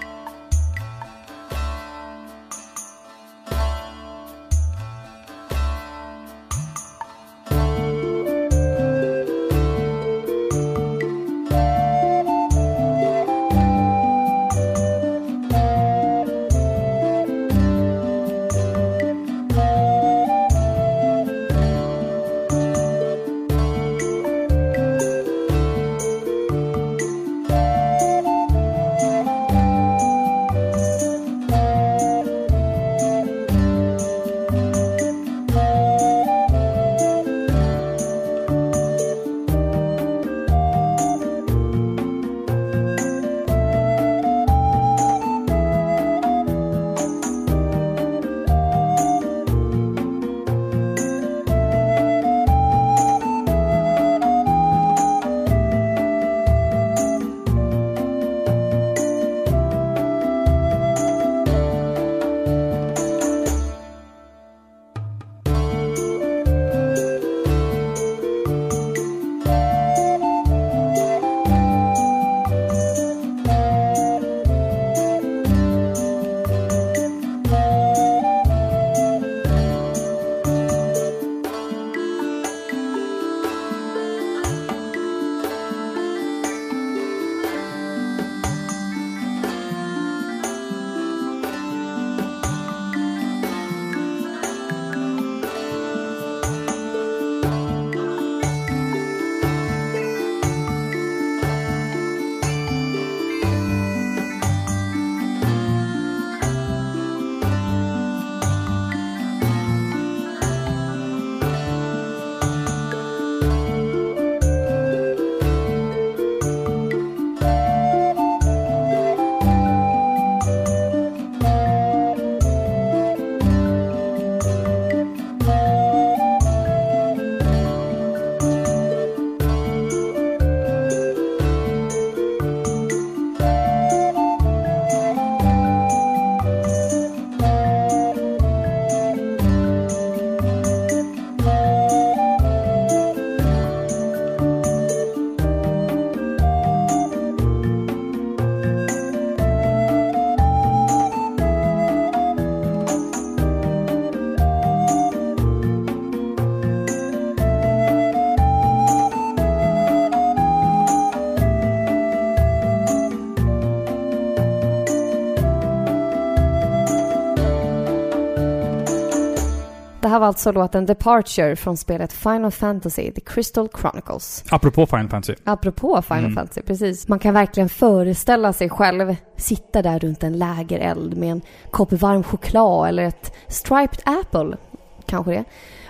B: Alltså låten Departure från spelet Final Fantasy, The Crystal Chronicles.
A: Apropå Final Fantasy.
B: Apropå Final
A: Mm.
B: Fantasy, precis. Man kan verkligen föreställa sig själv sitta där runt en lägereld med en kopp varm choklad eller ett striped apple, kanske det.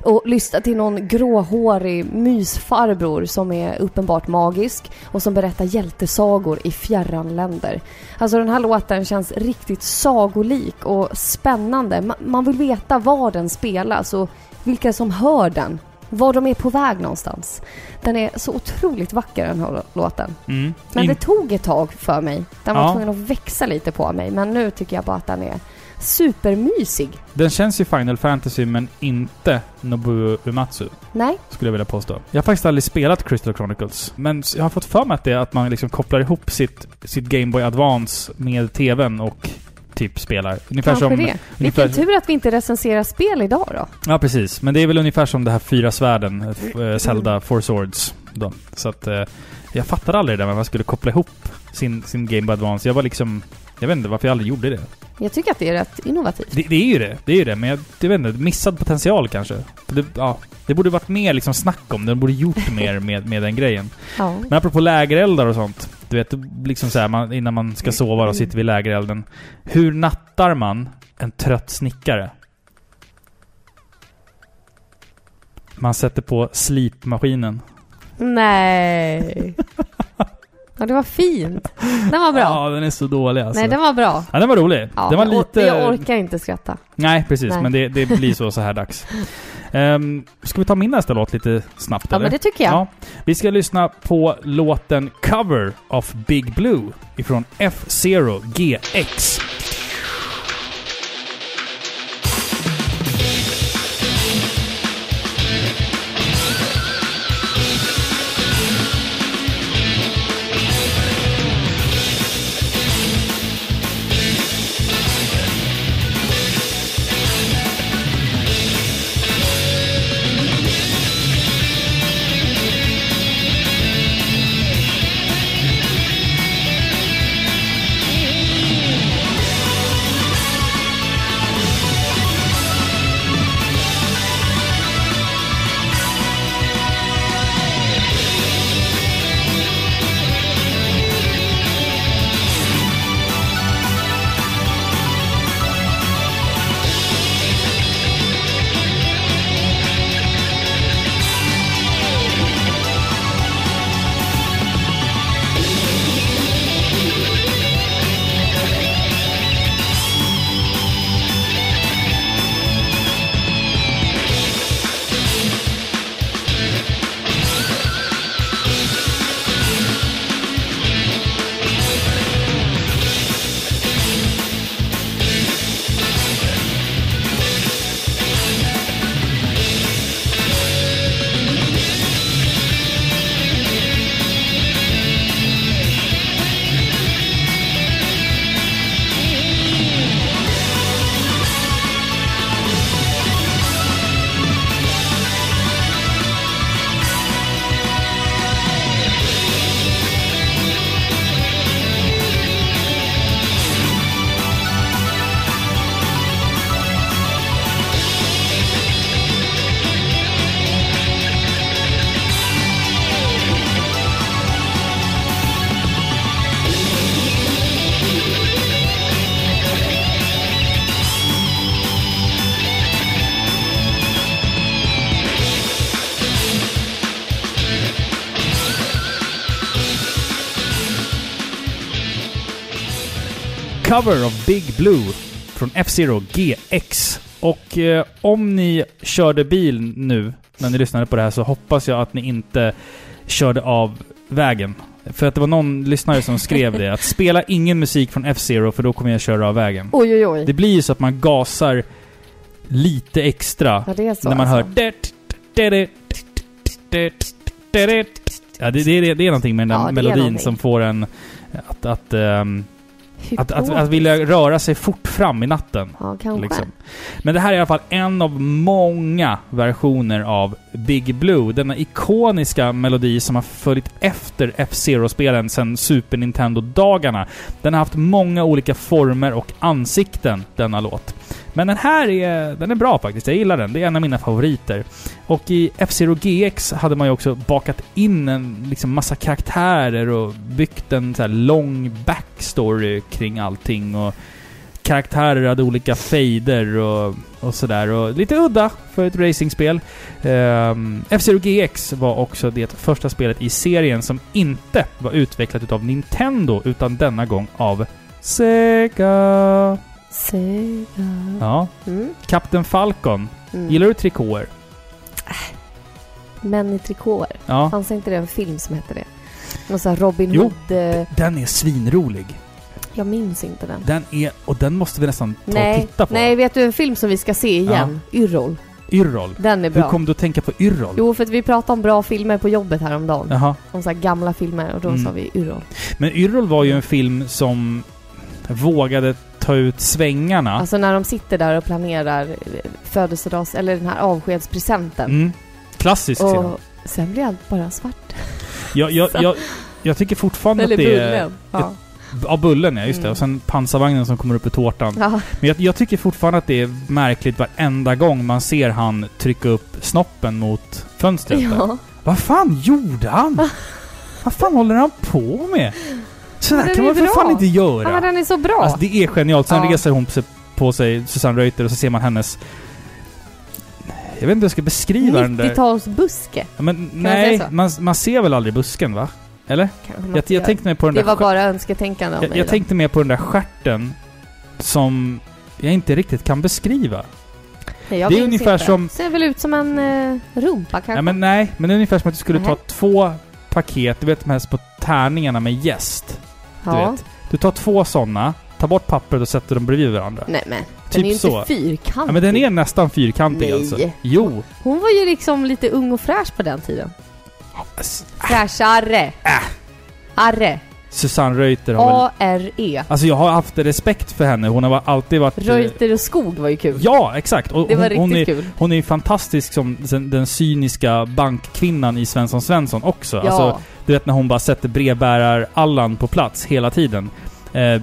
B: Och lyssna till någon gråhårig mysfarbror som är uppenbart magisk och som berättar hjältesagor i fjärran länder. Alltså den här låten känns riktigt sagolik och spännande. Ma- Man vill veta var den spelas och vilka som hör den. Var de är på väg någonstans. Den är så otroligt vacker den här lå- låten.
A: Mm.
B: Men det tog ett tag för mig. Den var
A: Ja.
B: tvungen att växa lite på mig. Men nu tycker jag bara att den är supermysig.
A: Den känns ju Final Fantasy, men inte Nobuo Uematsu.
B: Nej,
A: skulle jag vilja påstå. Jag har faktiskt aldrig spelat Crystal Chronicles, men jag har fått för mig att det är att man liksom kopplar ihop sitt, sitt Game Boy Advance med TVn och typ spelar. Ungefär
B: kanske
A: som...
B: det.
A: Ungefär,
B: Vilken tur att vi inte recenserar spel idag då.
A: Ja, precis. Men det är väl ungefär som det här Fyra Svärden, äh, Zelda Four Swords. Då. Så att... Eh, jag fattade aldrig det där med att man skulle koppla ihop sin, sin Game Boy Advance. Jag var liksom... Jag vet inte varför jag aldrig gjorde det.
B: Jag tycker att det är rätt innovativt.
A: Det, det är ju det. Det är ju det. Men jag, jag vet inte, missad potential kanske. Det, ja, det borde varit mer liksom snack om det. De borde gjort mer med, med den grejen.
B: Ja.
A: Men apropå lägereldar och sånt. Du vet, liksom så här, man, innan man ska sova och sitter vid lägerelden. Hur nattar man en trött snickare? Man sätter på slipmaskinen.
B: Nej. Ja, det var fint. Den var bra.
A: Ja, den är så dålig alltså.
B: Nej, den var bra.
A: Ja, den var rolig.
B: Ja,
A: den var lite...
B: Jag orkar inte skratta.
A: Nej, precis.
B: Nej.
A: Men det, det blir så så här dags. Um, ska vi ta min nästa låt lite snabbt
B: Ja,
A: eller?
B: men det tycker jag.
A: Ja. Vi ska lyssna på låten Cover of Big Blue ifrån F-Zero GX. Cover of Big Blue från F-Zero GX. Och eh, om ni körde bil nu när ni lyssnade på det här så hoppas jag att ni inte körde av vägen. För att det var någon lyssnare som skrev det, att spela ingen musik från F-Zero för då kommer jag köra av vägen.
B: Oj, oj, oj.
A: Det blir ju så att man gasar lite extra
B: Ja, det är så
A: när man
B: alltså.
A: hör... Ja, det, det, är- det är någonting med den
B: Ja,
A: där
B: det är
A: melodin som får en att, att, ehm, att, att, att vilja röra sig fort fram i natten.
B: Ja, kanske.
A: Liksom. Men det här är i alla fall en av många versioner av Big Blue. Denna ikoniska melodi som har följt efter F-Zero-spelen sedan Super Nintendo-dagarna. Den har haft många olika former och ansikten, denna låt. Men den här är, den är bra faktiskt. Jag gillar den. Det är en av mina favoriter. Och i F-Zero GX hade man ju också bakat in en liksom massa karaktärer och byggt en så här lång backstory kring allting. Och karaktärer hade olika fejder och, och sådär. Och lite udda för ett racingspel. Um, F-Zero GX var också det första spelet i serien som inte var utvecklat utav Nintendo utan denna gång av Sega.
B: Sega.
A: Ja.
B: Mm.
A: Captain Falcon.
B: Mm.
A: Gillar du trikåer?
B: Män i trikåer.
A: Ja.
B: Fanns inte det en film som hette det? Någon sån här Robin
A: Jo.
B: Hood... Eh,
A: Den är svinrolig.
B: jag minns inte den.
A: Den är... Och den måste vi nästan ta och
B: Nej,
A: titta på.
B: nej, vet du en film som vi ska se igen? Yrrol.
A: Yrrol.
B: Den är
A: Hur
B: bra.
A: kom du att tänka på Yrrol?
B: Jo, för att vi pratade om bra filmer på jobbet häromdagen.
A: Jaha.
B: Om så här gamla filmer och då
A: Mm.
B: sa vi Yrrol.
A: Men Yrrol var ju en film som vågade ta ut svängarna.
B: Alltså när de sitter där och planerar eh, födelsedags... Eller den här avskedspresenten.
A: Mm. Klassisk scen.
B: och sen blir allt bara svart.
A: Jag, jag, jag, jag tycker fortfarande
B: Eller
A: att det är...
B: bullen. Ja.
A: Ja, bullen ja, just det.
B: Mm.
A: Och sen pansarvagnen som kommer upp i tårtan.
B: ja.
A: Men jag, jag tycker fortfarande att det är märkligt varenda gång man ser han trycka upp snoppen mot fönstret.
B: ja.
A: Vad fan gjorde han? Vad fan håller han på med? Så
B: Men
A: där
B: den
A: kan man för fan inte göra.
B: ja, den är så bra.
A: Alltså det är genialt. Sen
B: Ja.
A: reser hon på sig, Susanne Reuter och så ser man hennes... Jag vet inte hur jag ska beskriva den där...
B: 90-talsbuske.
A: Ja, Men
B: jag
A: nej, man, man ser väl aldrig busken va? Eller? Jag, jag tänkte mer på den
B: Det
A: där
B: var
A: stjär-
B: bara önsketänkande
A: jag,
B: mig.
A: jag
B: då.
A: tänkte mer på den där stjärten som jag inte riktigt kan beskriva.
B: Nej, jag
A: det är ungefär
B: inte.
A: som-
B: Ser väl ut som en eh, rumpa kanske?
A: Ja, men nej, men det är ungefär som att du skulle ta
B: Nähä.
A: två paket, du vet de här på tärningarna med gäst. Du
B: ja.
A: vet. Du tar två sådana, tar bort pappret och sätter dem bredvid varandra.
B: Nej men, den
A: Typ
B: är ju
A: så.
B: inte fyrkantig.
A: Ja, men den är nästan fyrkantig
B: Nej.
A: alltså. Jo.
B: Hon var ju liksom lite ung och fräsch på den tiden. Fräschare.
A: Äh.
B: Arre.
A: Susanne Reuter har.
B: A-R-E.
A: Alltså jag har haft respekt för henne. Hon har alltid varit... eh,
B: Reuter och skog var ju kul.
A: Ja, exakt. Och
B: det var
A: hon, hon,
B: riktigt
A: är,
B: kul.
A: hon är ju fantastisk som den, den cyniska bankkvinnan i Svensson Svensson också.
B: Ja.
A: Alltså, du vet när hon bara sätter brevbärar-Allan på plats hela tiden. Eh,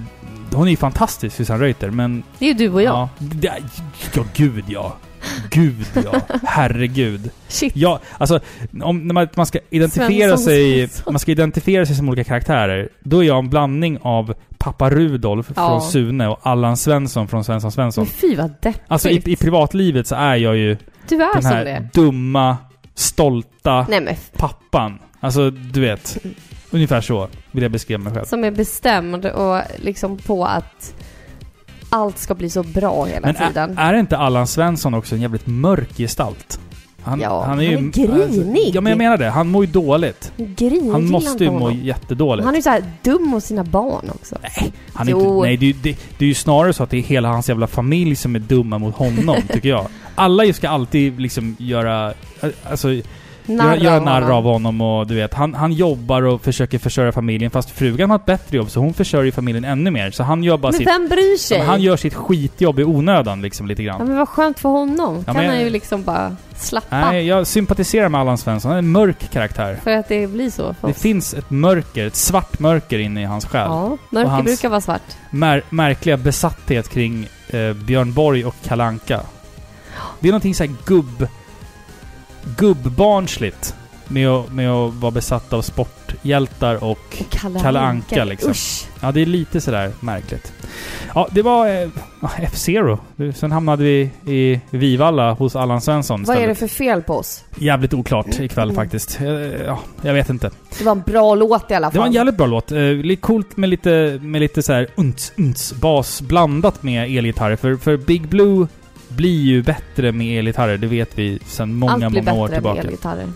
A: hon är ju fantastisk, Susanne Reuter, men...
B: det är ju du och jag.
A: Ja, det, ja, gud ja. Gud ja. Herregud.
B: Shit.
A: Ja, alltså om när man, man ska identifiera
B: Svensson,
A: sig...
B: Svensson.
A: Man ska identifiera sig som olika karaktärer. Då är jag en blandning av pappa Rudolf
B: Ja.
A: från Sune och Allan Svensson från Svensson Svensson.
B: Men fy vad deppigt.
A: Alltså i, i privatlivet så är jag ju
B: Du är
A: den här
B: det.
A: dumma, stolta
B: Nej
A: pappan. Alltså, du vet. Ungefär så vill jag beskriva mig själv.
B: som är bestämd och liksom på att allt ska bli så bra hela
A: Men
B: tiden.
A: är, är inte Allan Svensson också en jävligt mörk gestalt? Han,
B: Ja, han
A: ju...
B: är grinig.
A: ja, men jag menar det. Han mår ju dåligt.
B: Grinig
A: Han måste ju må jättedåligt.
B: Han är ju så här dum mot sina barn också.
A: Han är
B: Jo.
A: inte, nej, det, är det, det är ju snarare så att det är hela hans jävla familj som är dumma mot honom, tycker jag. Alla ska alltid liksom göra... Alltså, göra
B: av
A: narr av honom och du vet, han, han jobbar och försöker försörja familjen fast frugan har ett bättre jobb så hon försörjer familjen ännu mer. Så han gör bara
B: Men
A: sitt...
B: vem bryr
A: Ja,
B: sig?
A: men han gör sitt skitjobb i onödan liksom lite
B: Ja
A: grann.
B: men vad skönt för honom.
A: Ja,
B: kan
A: men-
B: han ju liksom bara slappa.
A: Nej, jag sympatiserar med Allan Svensson. Han är en mörk karaktär.
B: För att det blir så för
A: Det
B: oss.
A: finns ett mörker, ett svart mörker inne i hans själ.
B: Ja, mörker brukar vara svart.
A: Mär, märkliga besatthet kring eh, Björn Borg och Kalanka. Det är någonting såhär gubb... Gubbbarnsligt med att, med att vara besatt av sporthjältar och...
B: Och Kalle,
A: Kalle Anka, liksom.
B: Usch.
A: Ja, det är lite sådär märkligt. Ja, det var eh, F-Zero. Sen hamnade vi i Vivalla hos Allan Svensson
B: Vad är det för fel på oss?
A: Jävligt oklart ikväll
B: Mm.
A: faktiskt. Eh, Ja, jag vet inte.
B: Det var en bra låt i alla fall.
A: Det var en jävligt bra låt. Eh, lite coolt med lite, med lite så här unts, unts bas blandat med elgitarrer. För, för Big Blue blir ju bättre med elgitarrer. Det vet vi sedan många,
B: Allt blir
A: många år
B: bättre
A: tillbaka.
B: med elgitarrer.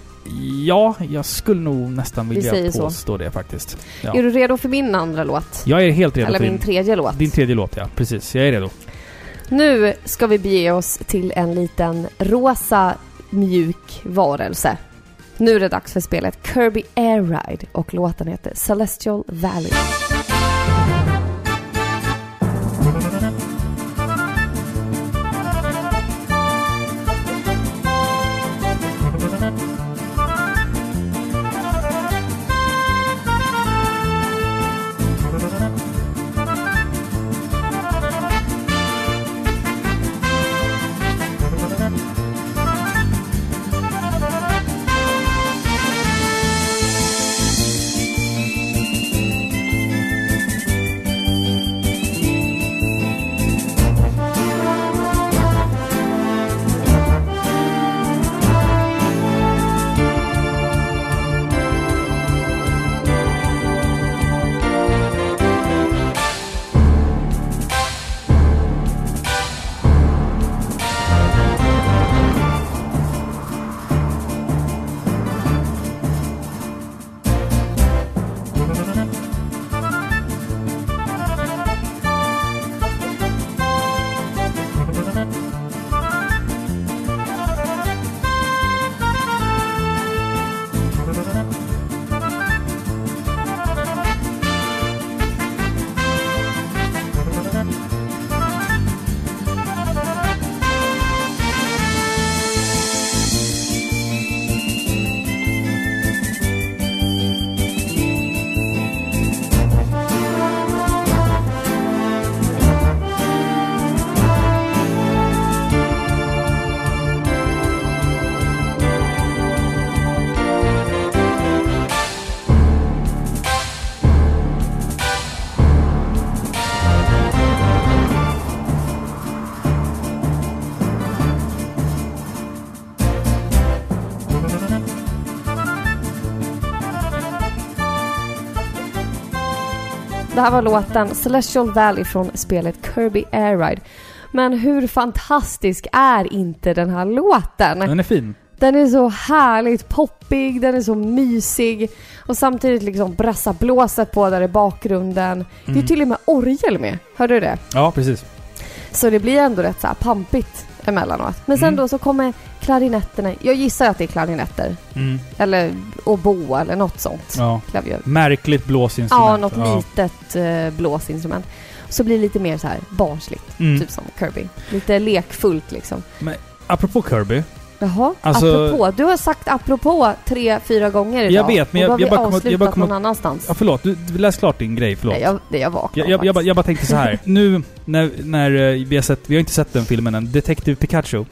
A: Ja, jag skulle nog nästan
B: Vi
A: vilja
B: så.
A: påstå det faktiskt. Ja.
B: Är du redo för min andra låt?
A: Jag är helt redo
B: Eller min tredje låt?
A: din tredje låt, ja. Precis. Jag är redo.
B: Nu ska vi bege oss till en liten rosa mjuk varelse. Nu är det dags för spelet Kirby Air Ride och låten heter Celestial Valley. Det här var låten Celestial Valley från spelet Kirby Air Ride. Men hur fantastisk är inte den här låten?
A: Den är fin.
B: Den är så härligt poppig, den är så mysig och samtidigt liksom brassa blåset på där i bakgrunden. Det är
A: Mm.
B: till och med orgel med, hörde du det?
A: Ja, precis.
B: Så det blir ändå rätt så här pampigt emellanåt. Men sen
A: Mm.
B: då så kommer klarinetterna, jag gissar att det är klarinetter.
A: Mm.
B: Eller oboe eller något sånt.
A: Ja.
B: Klavier.
A: Märkligt blåsinstrument.
B: Ja, något litet eh, blåsinstrument. Så blir det lite mer så här barnsligt,
A: Mm.
B: typ som Kirby. Lite lekfullt liksom.
A: Apropå Kirby.
B: Jaha,
A: Alltså-
B: apropå. Du har sagt apropå tre, fyra gånger idag.
A: Jag vet, men jag- jag bara kom- jag bara kom-
B: någon annanstans.
A: Ja, förlåt. Du, du läs klart din grej. Förlåt.
B: Nej, jag, det jag vaknade
A: Jag, jag, jag, jag bara tänkte så här. nu när, när eh, vi har sett, vi har inte sett den filmen än, Detective Pikachu.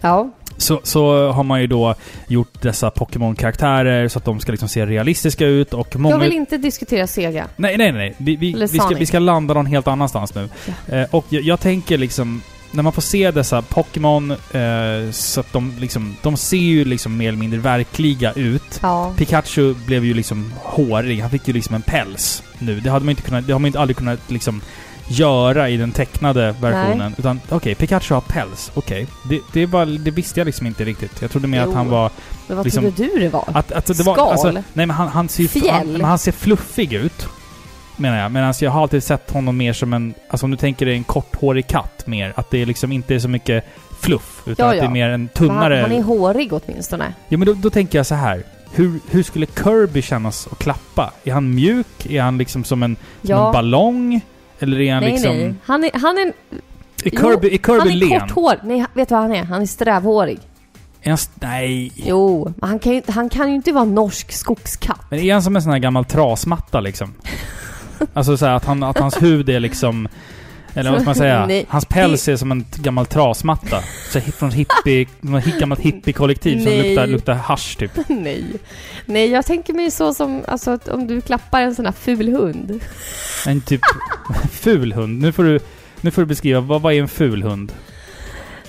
B: Ja,
A: Så, så har man ju då gjort dessa Pokémon-karaktärer så att de ska liksom se realistiska ut och många...
B: jag vill inte diskutera Sega.
A: Nej, nej, nej. Vi, vi, vi, ska, vi ska landa någon helt annanstans nu. Eh, och jag, jag tänker liksom... När man får se dessa Pokémon eh, så att de liksom... De ser ju liksom mer eller mindre verkliga ut.
B: Ja.
A: Pikachu blev ju liksom hårig. Han fick ju liksom en päls nu. Det hade man inte kunnat... Det har man inte aldrig kunnat liksom göra i den tecknade versionen. Utan okej, Pikachu har päls. Okej. Det, det, var, det visste jag liksom inte riktigt. Jag trodde mer
B: Jo.
A: att han var...
B: Men vad
A: Liksom-
B: trodde du det var?
A: Att, att det var,
B: Skal?
A: alltså, nej men han, han ser ju...
B: Fjäll?
A: Han, men han ser fluffig ut. Menar jag. Men alltså jag har alltid sett honom mer som en... Alltså om du tänker dig en korthårig katt mer. Att det liksom inte är så mycket fluff. Utan
B: Ja,
A: att det är
B: ja.
A: mer en tunnare...
B: Han, han är hårig åtminstone.
A: Ja men då, då tänker jag så här. Hur, hur skulle Kirby kännas att klappa? Är han mjuk? Är han liksom som en, som
B: Ja.
A: en ballong? Eller är han
B: nej,
A: liksom...
B: nej. Han är, han är,
A: Är
B: Jo,
A: Kirby, är Kirby
B: han är
A: len?
B: korthår. Nej, vet du vad han är? Han är strävhårig.
A: Är han, nej.
B: Jo, han kan, ju, han kan ju inte vara norsk skogskatt.
A: Men är han som en sån här gammal trasmatta liksom? alltså så här, att, han, att hans hud är liksom... Eller vad ska man säga?
B: Nej,
A: Hans päls är som en gammal trasmatta. Så från hippie... Ett gammalt hippie-kollektiv som
B: Nej.
A: luktar, luktar hasch typ.
B: nej. Nej, jag tänker mig så som, alltså att om du klappar en sån här ful hund.
A: En typ ful hund. Nu får du, nu får du beskriva, vad, vad är en ful hund?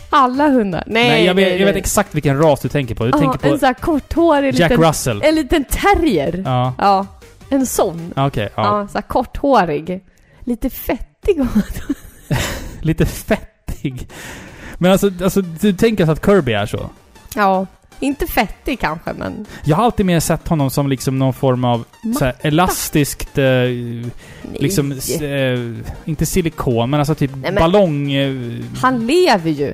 B: Alla hundar. Nej,
A: Nej, jag, vet,
B: nej,
A: jag vet
B: nej.
A: exakt vilken ras du tänker på. Du
B: Ja,
A: tänker på
B: en sån här korthårig
A: Jack
B: liten...
A: Russell.
B: En liten terrier. Ja.
A: Ja,
B: en sån.
A: okej.
B: Ja,
A: ja.
B: så här korthårig. Lite fettig.
A: Lite fettig. Men alltså, alltså, du tänker alltså att Kirby är så?
B: Ja. Inte fettig kanske, men...
A: Jag har alltid mer sett honom som liksom någon form av så här, elastiskt... Eh, liksom... Eh, inte silikon, men alltså typ
B: Nej, men-
A: ballong... Eh,
B: Han lever ju.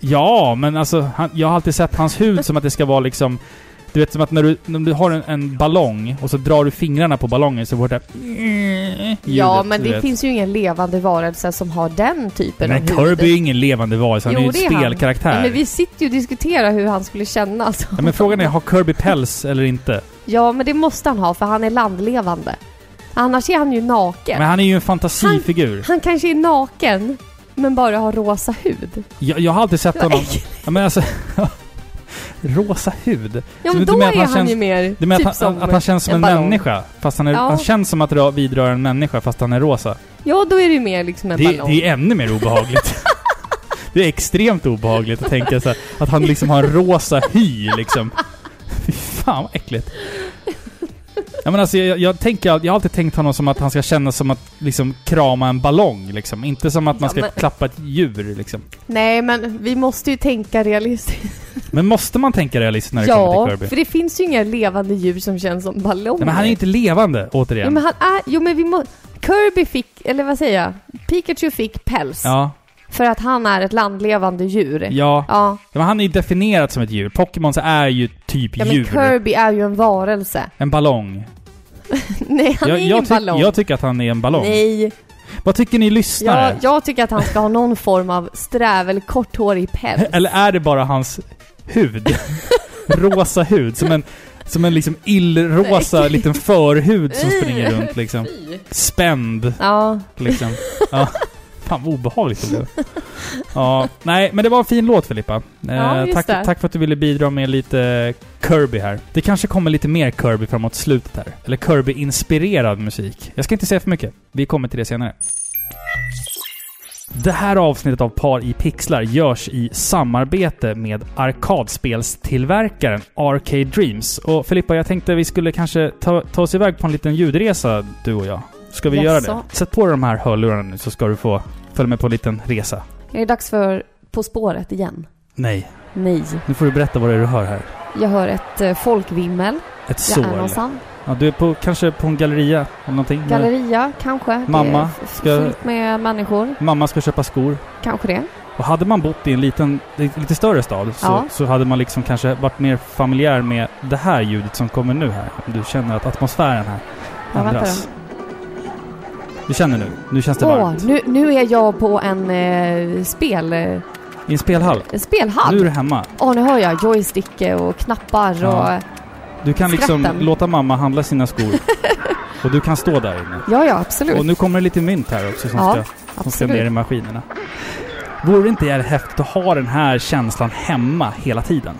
A: ja, men alltså han, jag har alltid sett hans hud som att det ska vara liksom... Du vet som att när du, när du har en, en ballong och så drar du fingrarna på ballongen så får det
B: ja,
A: ljudet,
B: men
A: du
B: det finns ju ingen levande varelse som har den typen
A: Men
B: av.
A: Kirby är ingen levande varelse, han
B: Jo,
A: är ju en
B: han.
A: spelkaraktär.
B: Ja, men vi sitter ju och diskuterar hur han skulle kännas.
A: Ja, men frågan är, har Kirby päls eller inte?
B: Ja, men det måste han ha för han är landlevande. Annars är han ju naken.
A: Men han är ju en fantasifigur.
B: Han kanske är naken, men bara har rosa hud.
A: Jag, jag har alltid sett honom... Ja, men alltså... rosa hud.
B: Ja,
A: Så
B: men
A: du
B: då är
A: att
B: han,
A: känns-
B: ju mer
A: Du menar
B: typ
A: att, han, att han känns som en,
B: ballong.
A: människa? Fast han, är,
B: Ja.
A: han känns som att dra, vidröra en människa fast han är rosa.
B: Ja, då är det ju mer liksom en
A: Det,
B: ballong.
A: det är ännu mer obehagligt. det är extremt obehagligt att tänka så här, att han liksom har en rosa hy liksom. Fy fan vad äckligt. Ja, men alltså, jag, jag, tänker, jag har alltid tänkt honom som att han ska kännas som att liksom krama en ballong liksom. Inte som att man
B: Ja,
A: ska
B: men-
A: klappa ett djur liksom.
B: Nej, men vi måste ju tänka realistiskt.
A: Men måste man tänka realistiskt när det kommer
B: Ja,
A: till Kirby?
B: för det finns ju inga levande djur som känns som ballonger.
A: Nej, men han är ju inte levande, återigen.
B: Jo, men han är... Jo, men vi må... Kirby fick, eller vad säger jag? Pikachu fick päls.
A: Ja,
B: För att han är ett landlevande djur.
A: ja.
B: Ja.
A: Men han är ju definierad som ett djur. Pokémon är ju typ
B: Ja, men
A: djur.
B: Kirby är ju en varelse.
A: En ballong.
B: Nej, han
A: Jag,
B: är
A: jag,
B: ingen ballong.
A: jag tycker att han är en ballong.
B: Nej.
A: Vad tycker ni lyssnare?
B: Jag, jag tycker att han ska ha någon form av sträv eller korthårig päls.
A: Eller är det bara hans hud? Rosa hud, som en, som en liksom illrosa
B: Nej.
A: liten förhud som springer runt liksom. Spänd,
B: Ja.
A: liksom. Ja. Fan vad obehagligt det blev. Ja, nej men det var en fin låt Filippa. Eh,
B: Ja, just
A: tack,
B: det.
A: tack för att du ville bidra med lite Kirby här. Det kanske kommer lite mer Kirby framåt slutet här. Eller Kirby-inspirerad musik. Jag ska inte säga för mycket. Vi kommer till det senare. Det här avsnittet av Par i pixlar görs i samarbete med arkadspelstillverkaren Arcade Dreams. Och Filippa, jag tänkte vi skulle kanske ta, ta oss iväg på en liten ljudresa, du och jag. Ska vi
B: Jaså?
A: göra det? Sätt på dig de här hörlurarna nu så ska du få följa med på en liten resa.
B: Är det dags för På spåret igen?
A: Nej.
B: Nej.
A: Nu får du berätta vad det är du hör här.
B: Jag hör ett eh, folkvimmel.
A: Ett
B: Jag är någonstans.
A: Ja, du är på, kanske på en galleria eller någonting.
B: Galleria, kanske.
A: Mamma,
B: Det är
A: ska-
B: fullt med människor.
A: Mamma ska köpa skor.
B: Kanske det.
A: Och hade man bott i en liten, lite större stad så,
B: Ja.
A: så hade man liksom kanske varit mer familjär med det här ljudet som kommer nu här. Om du känner att atmosfären här
B: Ja,
A: ändras. Du känner nu? Nu känns det
B: Åh,
A: varmt.
B: nu, nu är jag på en eh, spel...
A: I en spelhall.
B: en spelhall.
A: Nu är du hemma.
B: Åh, nu hör jag joystick och knappar
A: Ja.
B: och...
A: Du kan liksom
B: Skratten.
A: låta mamma handla sina skor. och du kan stå där inne.
B: Ja, ja, absolut.
A: Och nu kommer det lite mynt här också som,
B: Ja,
A: ska, som ska ner i maskinerna. Vore det inte jävligt häftigt att ha den här känslan hemma hela tiden?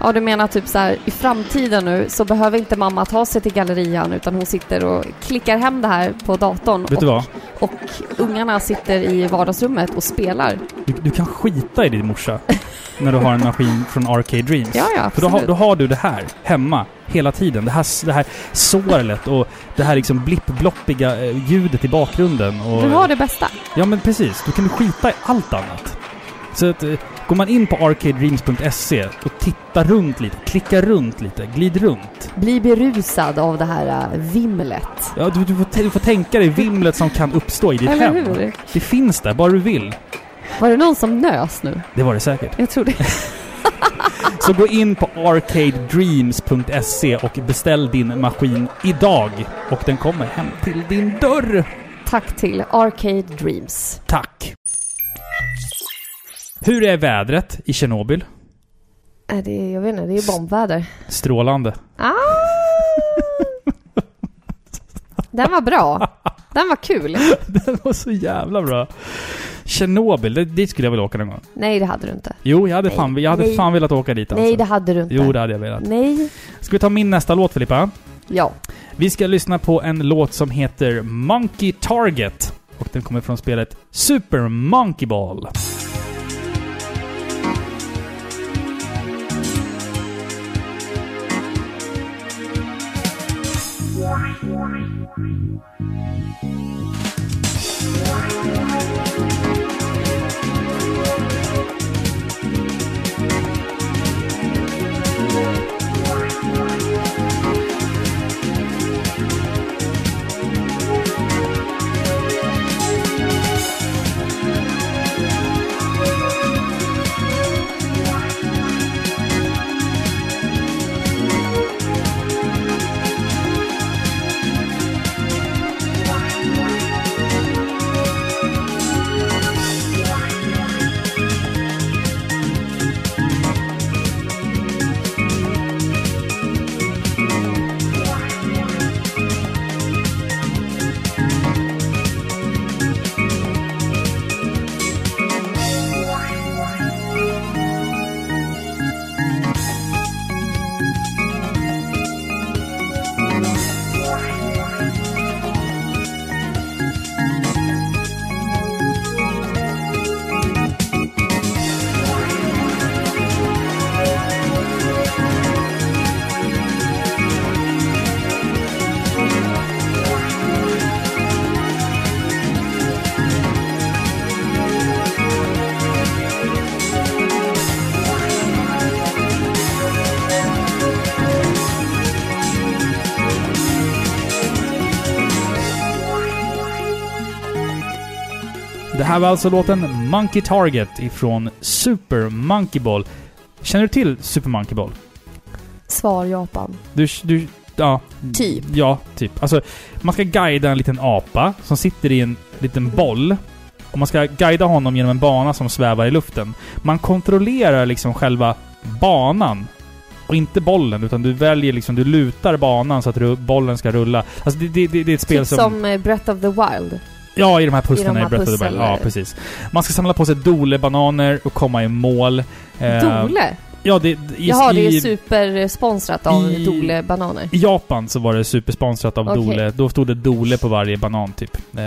B: Ja, du menar typ så här, i framtiden nu så behöver inte mamma ta sig till gallerian utan hon sitter och klickar hem det här på datorn.
A: Vet du
B: och,
A: vad?
B: och ungarna sitter i vardagsrummet och spelar.
A: Du, du kan skita i din morsa när du har en maskin från Arcade Dreams.
B: Ja, ja,
A: För då
B: absolut.
A: har, då har du det här hemma hela tiden. Det här, det här sorlet och det här liksom blipp-bloppiga eh, ljudet i bakgrunden. Och,
B: Du har det bästa.
A: Ja men precis. Då kan du skita i allt annat. Så att, eh, går man in på arcadedreams.se och tittar runt lite, klickar runt lite, glid runt.
B: Bli berusad av det här äh, vimlet.
A: Ja, du, du, får, du får tänka dig vimlet som kan uppstå i ditt
B: Eller
A: hem.
B: hur?
A: Det finns där, bara du vill.
B: Var det någon som nös nu?
A: Det var det säkert.
B: Jag tror det.
A: Så gå in på arcadedreams.se och beställ din maskin idag. Och den kommer hem till din dörr.
B: Tack till Arcade Dreams.
A: Tack! Hur är vädret i Tjernobyl?
B: Är det, jag vet inte, det är bombväder.
A: Strålande.
B: Ah! Den var bra. Den var kul.
A: Den var så jävla bra. Tjernobyl, det- dit skulle jag vilja åka någon gång.
B: Nej, det hade du inte.
A: Jo, jag hade,
B: Nej.
A: fan, jag hade
B: Nej.
A: fan velat åka dit alltså.
B: Nej, det hade du inte.
A: Jo, det hade jag velat.
B: Nej.
A: Ska vi ta min nästa låt Filippa?
B: Ja.
A: Vi ska lyssna på en låt som heter Monkey Target. Och den kommer från spelet Super Monkey Ball. Why? Why? Why? Why? Här var alltså låten Monkey Target ifrån Super Monkey Ball. Känner du till Super Monkey Ball?
B: Svar Japan.
A: Du, du, ja.
B: Typ.
A: Ja, typ. Alltså, man ska guida en liten apa som sitter i en liten boll. Och man ska guida honom genom en bana som svävar i luften. Man kontrollerar liksom själva banan. Och inte bollen, utan du väljer liksom, du lutar banan så att bollen ska rulla. Alltså det, det, det, det är ett spel
B: Typ
A: som...
B: som eh, Breath of the Wild.
A: Ja, i de här pusslen
B: I
A: i Breath of the Wild. Ja, precis. Man ska samla på sig Dole-bananer och komma i mål. Eh,
B: Dole?
A: Ja, det... I,
B: Jaha, det är supersponsrat av
A: i-
B: Dole bananer.
A: I Japan så var det supersponsrat av
B: Okej.
A: Dole. Då stod det Dole på varje banan typ. Eh,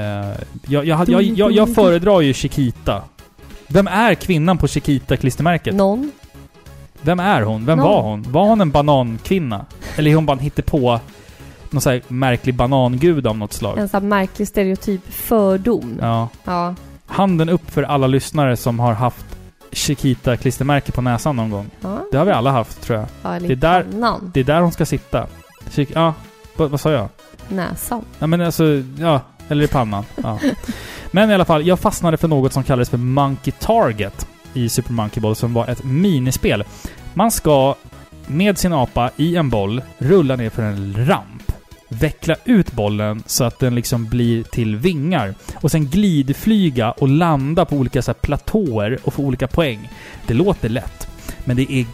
A: jag, jag, jag, jag, jag, föredrar ju Chiquita. Vem är kvinnan på Chiquita-klistermärket?
B: Någon?
A: Vem är hon? Vem
B: Någon.
A: var hon? Var hon en banankvinna? Eller är hon bara en hittepå någon så här märklig banangud av något slag.
B: En sån här märklig stereotyp fördom.
A: Ja.
B: Ja.
A: Handen upp för alla lyssnare som har haft Chiquita-klistermärke på näsan någon gång.
B: Ja,
A: Det har vi alla haft, tror jag.
B: ja eller
A: Det
B: i
A: där-
B: pannan.
A: Det är där hon ska sitta. Chic- ja, vad, vad sa jag?
B: Näsan.
A: Ja men alltså, ja. Eller i pannan. Ja. Men i alla fall, jag fastnade för något som kallades för Monkey Target i Super Monkey Ball som var ett minispel. Man ska med sin apa i en boll rulla ner för en ramp. Veckla ut bollen så att den liksom blir till vingar. Och sen glidflyga och landa på olika så här platåer och få olika poäng. Det låter lätt, men det är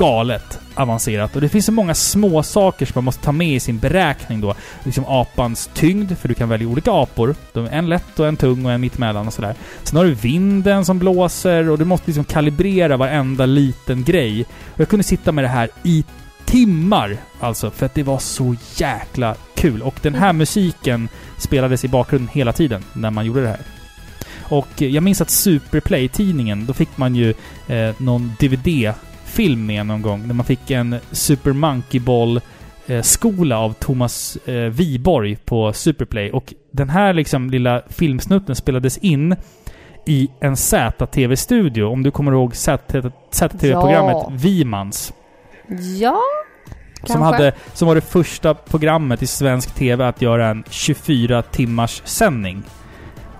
A: galet avancerat. Och det finns så många små saker som man måste ta med i sin beräkning då. Liksom apans tyngd, för du kan välja olika apor. De är en lätt och en tung och en mittemellan och sådär. Sen har du vinden som blåser och du måste liksom kalibrera varenda liten grej. Och jag kunde sitta med det här i timmar alltså, för att det var så jäkla kul. Och den här musiken spelades i bakgrunden hela tiden när man gjorde det här. Och jag minns att Superplay-tidningen, då fick man ju eh, någon DVD-film med någon gång. Där man fick en Super Monkey Ball eh, skola av Thomas eh, Viborg på Superplay. Och den här liksom lilla filmsnutten spelades in i en ZTV-studio. Om du kommer ihåg ZTV-programmet
B: Ja.
A: Vimans.
B: Ja,
A: Som,
B: kanske.
A: hade, som var det första programmet i svensk TV att göra en 24 timmars sändning.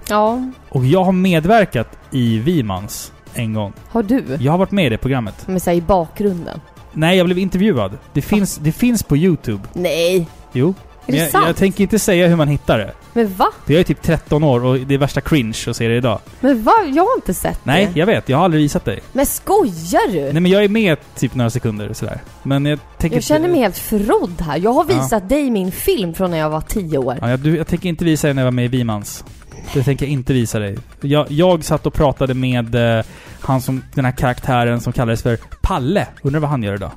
B: Ja,
A: Och jag har medverkat i Vimans en gång.
B: har du?
A: Jag har varit med i det programmet.
B: Men säg i bakgrunden.
A: Nej, jag blev intervjuad. Det finns, det finns på YouTube.
B: Nej!
A: Jo.
B: Är det
A: jag,
B: sant?
A: jag tänker inte säga hur man hittar det.
B: Men va?
A: För jag är typ 13 år och det är värsta cringe att se det idag.
B: Men va? Jag har inte sett
A: Nej,
B: det.
A: jag vet. Jag har aldrig visat dig.
B: Men skojar du?
A: Nej, men jag är med typ några sekunder sådär. Men jag tänker
B: Jag känner mig helt förrådd här. Jag har
A: Ja.
B: visat dig min film från när jag var 10 år.
A: Ja, jag, du, jag tänker inte visa dig när jag var med i Vimans. Det tänker jag inte visa dig. Jag, jag satt och pratade med eh, han som, den här karaktären som kallades för Palle. Undrar vad han gör idag?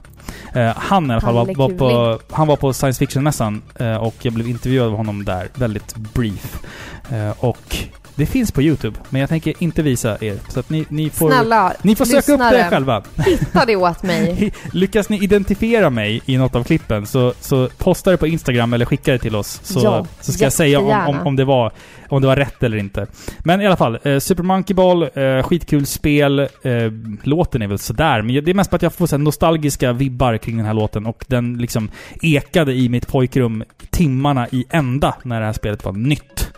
A: Eh, han i alla fall var, var på, han var på science fiction-mässan eh, och jag blev intervjuad av honom där. Väldigt brief. Eh, och det finns på YouTube, men jag tänker inte visa er. Så att ni, ni får...
B: Snälla,
A: Ni får söka upp det själva.
B: hitta det åt mig.
A: Lyckas ni identifiera mig i något av klippen så, så posta det på Instagram eller skicka det till oss. Så,
B: Ja,
A: så ska jag säga om, om, om, det var, om det var rätt eller inte. Men i alla fall, eh, Super Monkey Ball, eh, skitkul spel. Eh, låten är väl sådär, men det är mest bara att jag får så nostalgiska vibbar kring den här låten. Och den liksom ekade i mitt pojkrum timmarna i ända när det här spelet var nytt.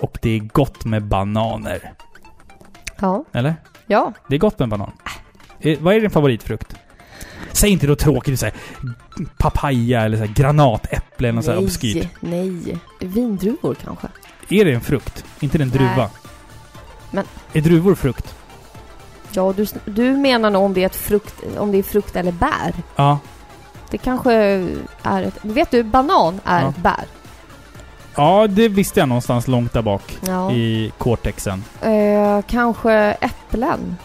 A: Och det är gott med bananer.
B: Ja.
A: Eller?
B: Ja.
A: Det är gott med banan. Eh, vad är din favoritfrukt? Säg inte något tråkigt, så här, papaya eller så här, granatäpple eller något obskyrt.
B: nej, nej. Vindruvor kanske?
A: Är det en frukt? Inte en
B: Nej.
A: druva?
B: Men-
A: Är druvor frukt?
B: Ja, du, du menar nog om det är ett frukt, om det är frukt eller bär.
A: Ja.
B: Det kanske är ett... Vet du, banan är
A: Ja.
B: ett bär.
A: Ja, det visste jag någonstans långt där bak
B: Ja.
A: i cortexen.
B: Eh, kanske äpplen.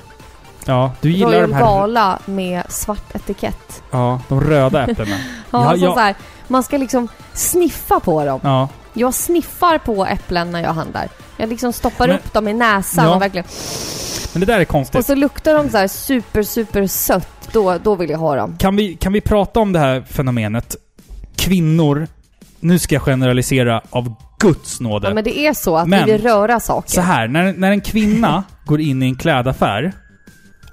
A: Ja, du gillar
B: Royal
A: de här...
B: Gala med svart etikett.
A: Ja, de röda äpplena.
B: Ja,
A: Ja,
B: så
A: ja.
B: Så här, man ska liksom sniffa på dem.
A: Ja.
B: Jag sniffar på äpplen när jag handlar. Jag liksom stoppar
A: Men-
B: upp dem i näsan
A: Ja.
B: och verkligen...
A: Men det där är
B: Och
A: konstigt.
B: så luktar de så här super, super sött. Då, då vill jag ha dem.
A: Kan vi, kan vi prata om det här fenomenet? Kvinnor, nu ska jag generalisera av Guds nåde.
B: Ja, men det är så att
A: Men-
B: vi vill röra saker.
A: Så här, när, när en kvinna går in i en klädaffär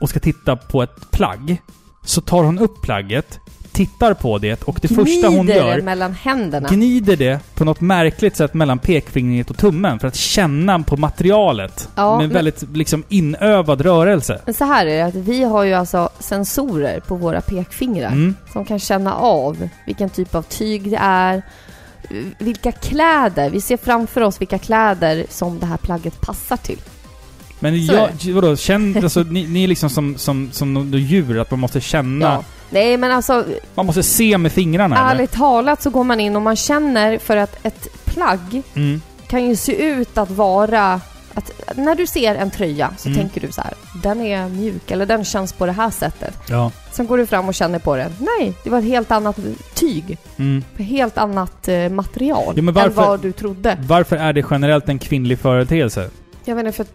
A: och ska titta på ett plagg, så tar hon upp plagget, tittar på det och det första hon
B: Gnider
A: gör
B: det mellan händerna.
A: gnider det på något märkligt sätt mellan pekfingret och tummen för att känna på materialet.
B: Ja,
A: med
B: men-
A: väldigt liksom inövad rörelse.
B: Men så här är det, att vi har ju alltså sensorer på våra pekfingrar
A: Mm.
B: som kan känna av vilken typ av tyg det är, vilka kläder, vi ser framför oss vilka kläder som det här plagget passar till.
A: Men
B: Så
A: jag, vadå, känn, alltså, ni, ni är liksom som, som, som djur, att man måste känna...
B: Ja. Nej men alltså,
A: Man måste se med fingrarna eller?
B: ärligt talat så går man in och man känner för att ett plagg
A: Mm.
B: kan ju se ut att vara när du ser en tröja så
A: Mm.
B: tänker du så här, den är mjuk eller den känns på det här sättet.
A: Ja.
B: Sen går du fram och känner på den. Nej, det var ett helt annat tyg.
A: Mm.
B: Ett helt annat eh, material
A: Ja, men
B: än
A: varför-
B: vad du trodde.
A: Varför är det generellt en kvinnlig företeelse?
B: Jag vet inte, för.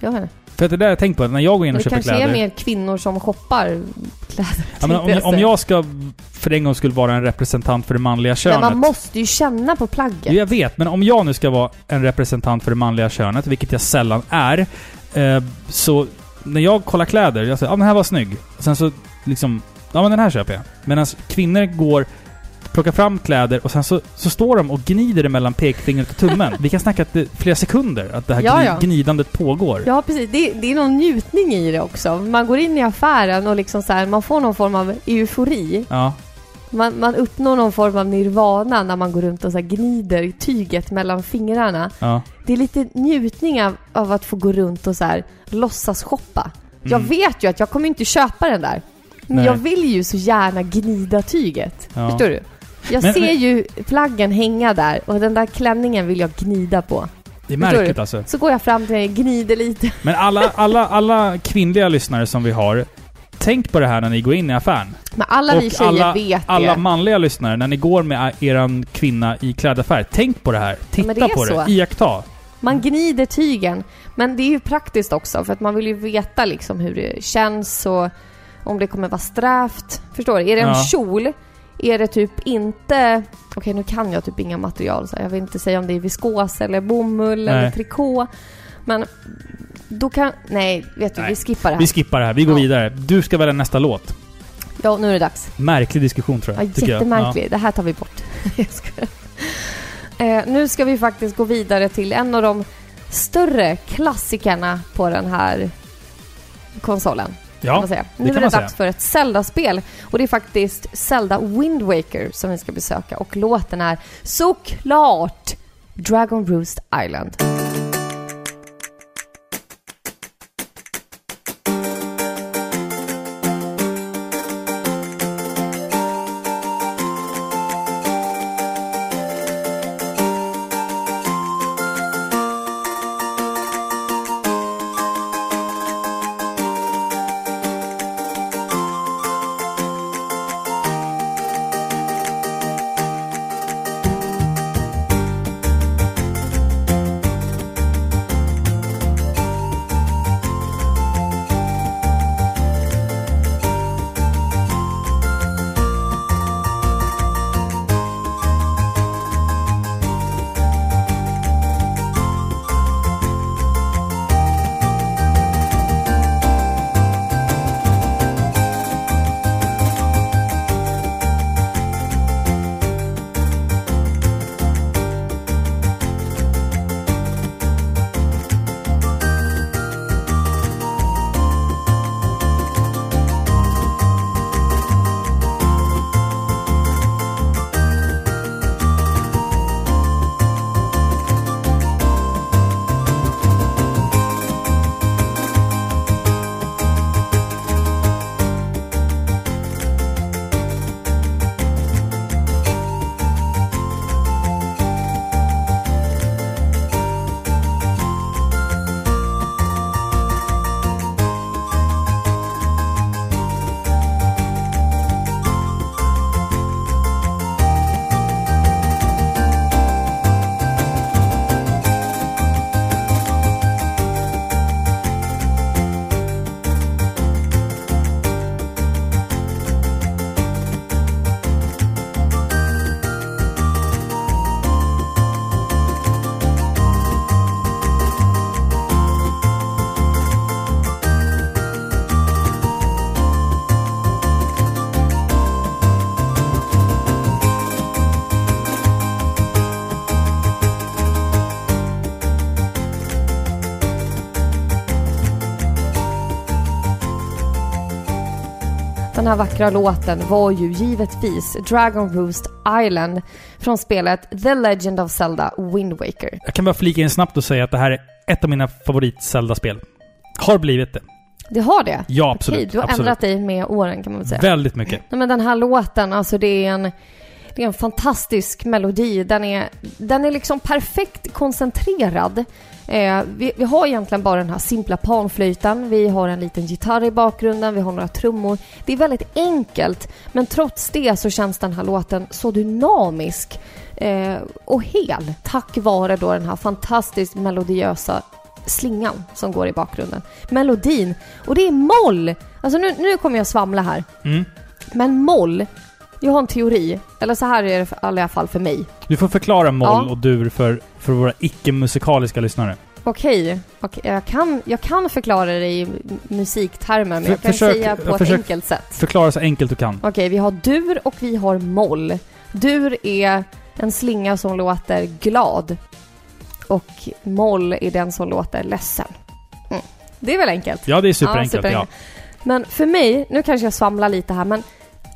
B: Jag vet inte.
A: För att det där jag tänkt på, när jag går in
B: Men
A: och
B: det
A: köper
B: kanske
A: kläder...
B: är mer kvinnor som shoppar kläder.
A: ja, men om, om
B: säga.
A: jag ska för en gång skulle vara en representant för det manliga
B: Men
A: könet.
B: man måste ju känna på plagget.
A: Jo, jag vet, men om jag nu ska vara en representant för det manliga könet, vilket jag sällan är, eh, så när jag kollar kläder, jag säger ja den här var snygg. Sen så liksom, ja men den här köper jag. Medan kvinnor går, plockar fram kläder och sen så, så står de och gnider det mellan pekfingret och tummen. Vi kan snacka att det, flera sekunder, att det här
B: Ja, ja.
A: gnidandet pågår.
B: Ja, precis. Det, det är någon njutning i det också. Man går in i affären och liksom så här, man får någon form av eufori.
A: Ja.
B: Man, man uppnår någon form av nirvana när man går runt och så här gnider tyget mellan fingrarna.
A: ja.
B: Det är lite njutning av, av att få gå runt och så här låtsas shoppa. Jag
A: Mm.
B: vet ju att jag kommer inte köpa den där. Men
A: Nej.
B: jag vill ju så gärna gnida tyget.
A: Ja.
B: Förstår du? Jag
A: Men-
B: ser
A: men-
B: ju flaggen hänga där och den där klänningen vill jag gnida på.
A: Det är märkligt alltså.
B: Så går jag fram till den, gnider lite.
A: Men alla, alla, alla kvinnliga lyssnare som vi har, tänk på det här när ni går in i affären.
B: Men alla vi
A: Och
B: tjejer
A: alla-
B: vet
A: Alla
B: det.
A: manliga lyssnare, när ni går med eran kvinna i klädaffär, tänk på det här. Titta
B: det
A: på
B: så.
A: det. Iaktta.
B: Man gnider tygen. Men det är ju praktiskt också för att man vill ju veta liksom hur det känns och om det kommer vara strävt. Förstår du? Är det en
A: Ja.
B: kjol är det typ inte... Okej, nu kan jag typ inga material så jag vill inte säga om det är viskos eller bomull
A: Nej.
B: eller trikå. Men då kan... Nej, vet du,
A: Nej.
B: vi skippar det här.
A: Vi skippar det här. Vi går
B: Ja.
A: vidare. Du ska välja nästa låt.
B: Ja, nu är det dags.
A: Märklig diskussion tror
B: Ja,
A: jag. tycker jag.
B: jättemärklig. Det här tar vi bort. Eh, nu ska vi faktiskt gå vidare till en av de större klassikerna på den här konsolen.
A: Ja.
B: kan man säga. Nu är det dags för ett Zelda-spel. Och det är faktiskt Zelda Wind Waker som vi ska besöka. Och låten är såklart Dragon Roost Island. Den här vackra låten var ju givetvis Dragon Roost Island från spelet The Legend of Zelda Wind Waker.
A: Jag kan bara flika in snabbt och säga att det här är ett av mina favorit-Zelda-spel. Har blivit det.
B: Det har det?
A: Ja, absolut.
B: Okej, du har
A: absolut.
B: ändrat dig med åren kan man väl säga.
A: Väldigt mycket.
B: Nej, men den här låten, alltså det är en, det är en fantastisk melodi. Den är, den är liksom perfekt koncentrerad. Eh, vi, vi har egentligen bara den här simpla panflöjten, vi har en liten gitarr i bakgrunden, vi har några trummor. Det är väldigt enkelt, men trots det så känns den här låten så dynamisk eh, och hel tack vare då den här fantastiskt melodiösa slingan som går i bakgrunden. Melodin. Och det är moll! Alltså nu, nu kommer jag svamla här.
A: Mm.
B: Men moll, jag har en teori. Eller så här är det i alla fall för mig.
A: Du får förklara moll
B: Ja.
A: och dur för, för våra icke-musikaliska lyssnare.
B: Okej, okej, jag, kan, jag kan förklara det i m- musiktermer, men
A: För-
B: jag kan
A: försök-
B: säga på ett
A: försök-
B: enkelt sätt.
A: Förklara så enkelt du kan.
B: Okej, vi har dur och vi har moll. Dur är en slinga som låter glad. Och moll är den som låter ledsen. Mm. Det är väl enkelt?
A: Ja, det är superenkelt. Ja,
B: superenkelt. Men för mig, nu kanske jag svamlar lite här, men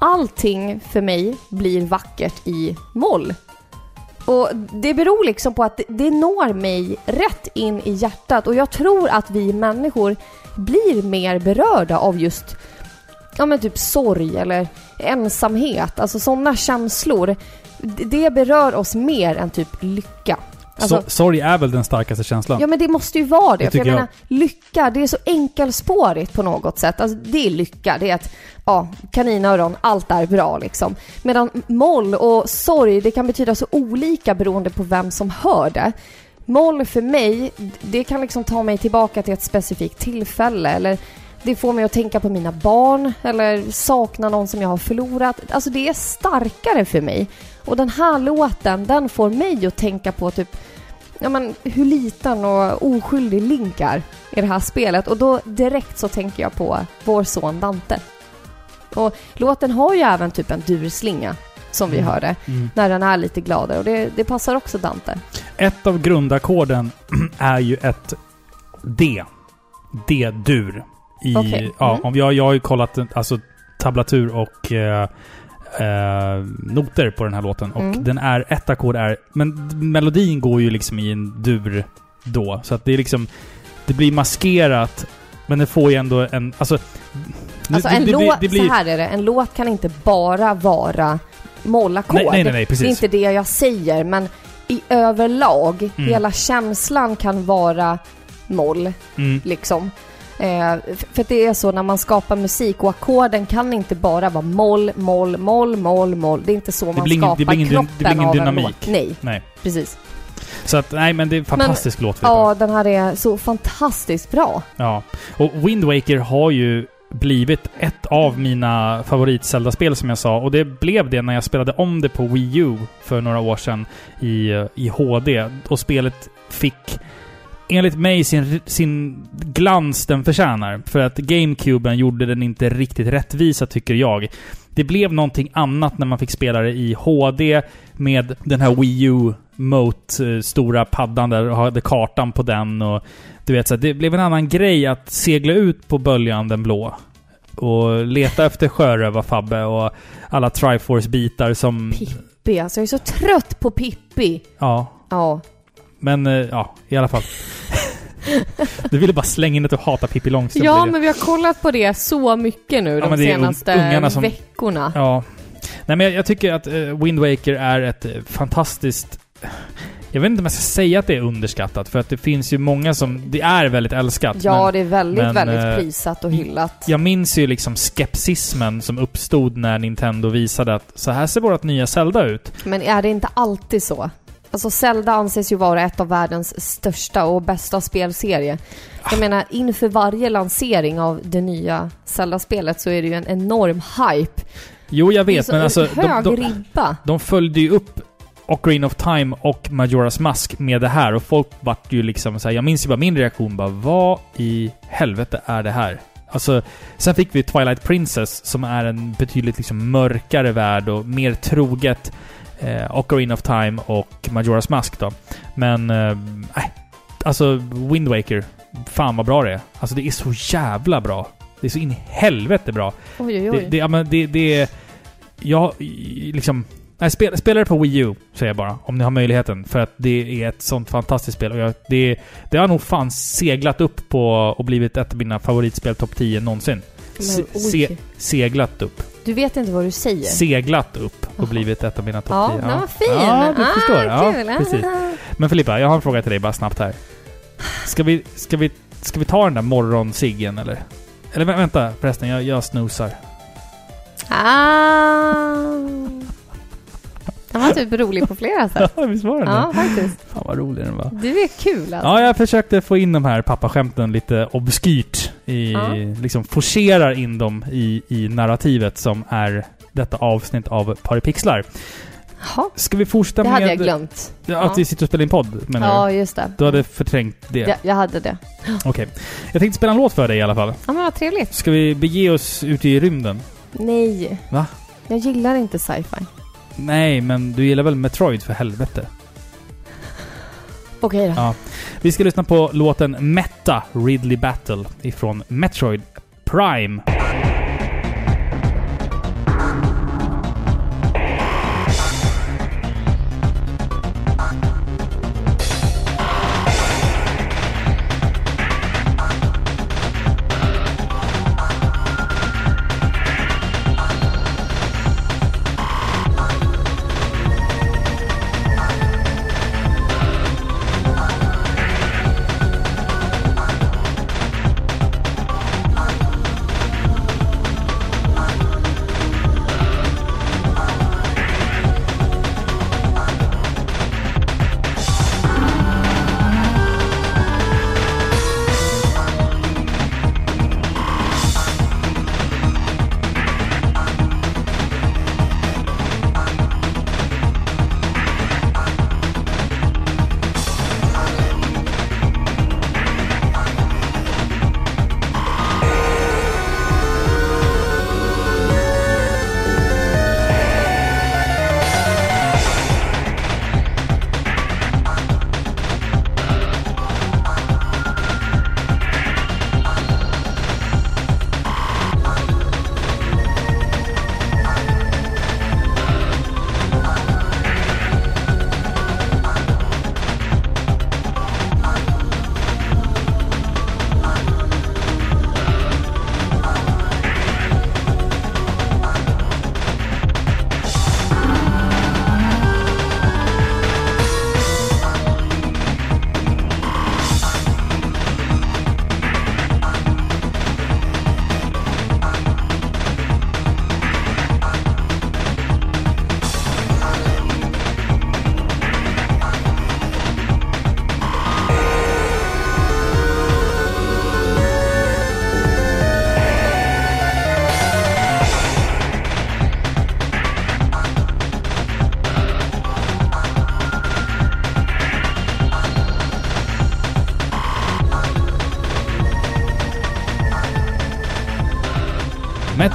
B: allting för mig blir vackert i moll. Och det beror liksom på att det, når mig rätt in i hjärtat och jag tror att vi människor blir mer berörda av just ja men typ sorg eller ensamhet, alltså sådana känslor. Det- Det berör oss mer än typ lycka. Alltså,
A: Så, sorg är väl den starkaste känslan?
B: Ja men det måste ju vara det.
A: Det
B: för jag,
A: jag.
B: menar, lycka, det är så enkelspårigt på något sätt. Alltså det är lycka, det är att, ja, kaninöron, allt är bra liksom. Medan moll och sorg, det kan betyda så olika beroende på vem som hör det. Moll för mig, det kan liksom ta mig tillbaka till ett specifikt tillfälle eller det får mig att tänka på mina barn eller sakna någon som jag har förlorat. Alltså det är starkare för mig. Och den här låten, den får mig att tänka på typ ja, men, hur liten och oskyldig Link är i det här spelet. Och då direkt så tänker jag på vår son Dante. Och låten har ju även typ en durslinga, som vi
A: Mm.
B: hörde,
A: Mm.
B: när den är lite gladare. Och det, det passar också Dante.
A: Ett av grundackorden är ju ett D. D-dur. I, ja,
B: Mm.
A: om jag, jag har ju kollat alltså, tablatur och eh, eh, noter på den här låten. Och
B: Mm.
A: den är, ett ackord är... Men melodin går ju liksom i en dur då. Så att det är liksom... Det blir maskerat, men det får ju ändå en... Alltså...
B: Alltså
A: det,
B: en
A: det,
B: låt,
A: det blir,
B: så här är det, en låt kan inte bara vara mollackord.
A: nej, nej, nej, nej,
B: Det är
A: precis.
B: inte det jag säger, men i överlag,
A: Mm.
B: hela känslan kan vara moll.
A: Mm.
B: liksom. Eh, för det är så när man skapar musik och ackorden kan inte bara vara moll, moll, moll, moll, moll. Det är inte så man
A: blir ingen-
B: skapar
A: det blir ingen
B: kroppen
A: det blir ingen dynamik.
B: låt. Nej,
A: Nej.
B: precis.
A: Så att, nej men det är en fantastisk låt. Filippa.
B: Ja, den här är så fantastiskt bra.
A: Ja. Och Wind Waker har ju blivit ett av mina favorit Zelda-spel som jag sa. Och det blev det när jag spelade om det på Wii U för några år sedan i, i HD. Och spelet fick enligt mig sin, sin glans den förtjänar. För att GameCuben gjorde den inte riktigt rättvisa tycker jag. Det blev någonting annat när man fick spela det i HD med den här Wii U Mote, eh, stora paddan där och hade kartan på den och du vet så det blev en annan grej att segla ut på böljan den blå. Och leta efter sjörövar-Fabbe och alla Triforce-bitar som...
B: Pippi, alltså jag är så trött på Pippi.
A: Ja.
B: Ja,
A: Men eh, ja, i alla fall. du ville bara slänga in att du hatar Pippi Långstrump.
B: ja men vi har kollat på det så mycket nu
A: Ja,
B: de senaste
A: som-
B: veckorna.
A: Ja. Nej men jag, jag tycker att uh, Wind Waker är ett eh, fantastiskt... Jag vet inte om jag ska säga att det är underskattat, för att det finns ju många som... Det är väldigt älskat.
B: Ja,
A: men
B: det är väldigt,
A: men,
B: väldigt prisat och hyllat.
A: jag minns ju liksom skepsismen som uppstod när Nintendo visade att så här ser vårt nya Zelda ut.
B: Men är det inte alltid så? Alltså Zelda anses ju vara ett av världens största och bästa spelserie. Jag menar, inför varje lansering av det nya Zelda-spelet så är det ju en enorm hype.
A: Jo, jag vet, men alltså...
B: hög
A: De, de,
B: ribba.
A: de följde ju upp Ocarina of Time och Majora's Mask med det här och folk vart ju liksom så här, Jag minns ju bara min reaktion bara Vad i helvete är det här? Alltså, sen fick vi Twilight Princess som är en betydligt liksom mörkare värld och mer troget eh, Ocarina of Time och Majora's Mask då. Men, eh, alltså Wind Waker, fan vad bra det är. Alltså det är så jävla bra. Det är så in i helvete bra.
B: Oj, oj,
A: Det,
B: oj.
A: det, ja, men det, det är... Jag liksom... Nej, spela, spela det på Wii U, säger jag bara. Om ni har möjligheten. För att det är ett sånt fantastiskt spel. Och jag, det, det har nog fan seglat upp på och blivit ett av mina favoritspel topp 10 någonsin. Se, se, seglat upp.
B: Du vet inte vad du säger.
A: Seglat upp och blivit ett av mina topp
B: ja,
A: 10.
B: den var fin!
A: Ja, du
B: ah,
A: förstår. Ja,
B: kul.
A: precis.
B: Ah.
A: Men Filippa, jag har en fråga till dig bara snabbt här. Ska vi, ska vi, ska vi ta den där morgonsiggen eller? Eller vä- vänta förresten, jag, jag snoozar.
B: Ah. Den var typ rolig på flera sätt.
A: Ja, visst var den
B: Ja, faktiskt.
A: Fan vad rolig den var.
B: Du är kul alltså.
A: Ja, jag försökte få in de här pappaskämten lite obskyrt. I,
B: Ja.
A: Liksom forcerar in dem i, i narrativet som är detta avsnitt av Paripixlar.
B: Jaha,
A: Ska vi fortsätta
B: det
A: med...
B: hade jag glömt.
A: Ja, Att vi sitter och spelar in podd, menar
B: Ja,
A: du?
B: just det.
A: Du hade förträngt det?
B: Ja, jag hade det.
A: Okej. Jag tänkte spela en låt för dig i alla fall.
B: Ja, men vad trevligt.
A: Ska vi bege oss ut i rymden?
B: Nej.
A: Va?
B: Jag gillar inte sci-fi.
A: Nej, men du gillar väl Metroid för helvete?
B: Okej då.
A: Ja. Vi ska lyssna på låten Meta Ridley Battle ifrån Metroid Prime.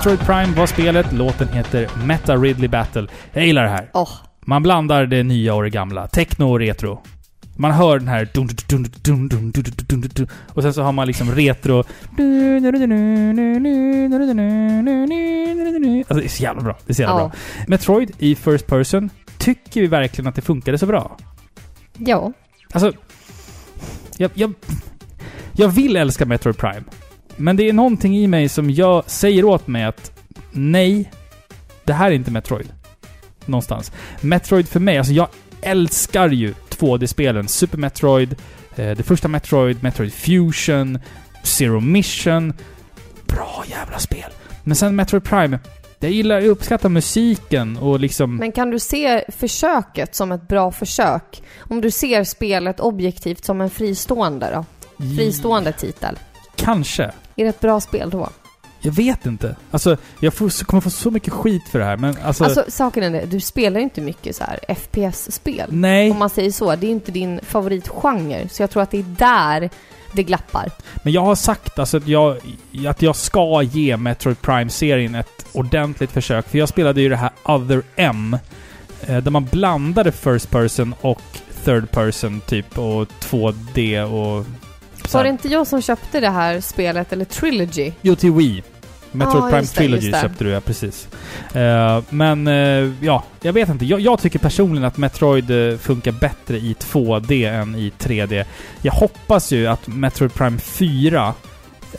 A: Metroid Prime var spelet, låten heter Meta Ridley Battle. Jag gillar det här.
B: Oh.
A: Man blandar det nya och det gamla. Techno och retro. Man hör den här... Och sen så har man liksom retro... Alltså det är så jävla bra. Det är så jävla
B: ja.
A: bra. Metroid i First Person. Tycker vi verkligen att det funkade så bra?
B: Ja.
A: Alltså... Jag, jag, jag vill älska Metroid Prime. Men det är någonting i mig som jag säger åt mig att nej, det här är inte Metroid. Någonstans. Metroid för mig, alltså jag älskar ju 2D-spelen. Super Metroid, eh, det första Metroid, Metroid Fusion, Zero Mission. Bra jävla spel. Men sen Metroid Prime, jag gillar, jag uppskattar musiken och liksom...
B: Men kan du se försöket som ett bra försök? Om du ser spelet objektivt som en fristående då? Fristående titel.
A: Kanske.
B: Är det ett bra spel då?
A: Jag vet inte. Alltså, jag får, kommer få så mycket skit för det här, men alltså...
B: Alltså saken är det, du spelar inte mycket så här FPS-spel.
A: nej.
B: Om man säger så. Det är inte din favoritgenre. Så jag tror att det är där det glappar.
A: Men jag har sagt alltså att jag, att jag ska ge Metroid Prime-serien ett ordentligt försök. För jag spelade ju det här Other M. eh, Där man blandade First Person och Third Person typ och 2D och...
B: Var det inte jag som köpte det här spelet, eller Trilogy?
A: Jo, till Wii. Metroid
B: Ja,
A: Prime
B: det,
A: Trilogy köpte du ja, precis. Eh, men eh, ja, jag vet inte. Jag, jag tycker personligen att Metroid eh, funkar bättre i 2D än i 3D. Jag hoppas ju att Metroid Prime 4,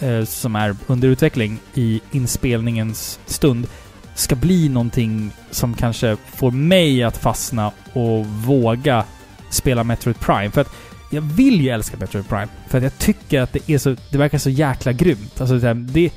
A: eh, som är under utveckling i inspelningens stund, ska bli någonting som kanske får mig att fastna och våga spela Metroid Prime. För att jag vill ju älska Metroid Prime. För att jag tycker att det är så... Det verkar så jäkla grymt. Alltså det,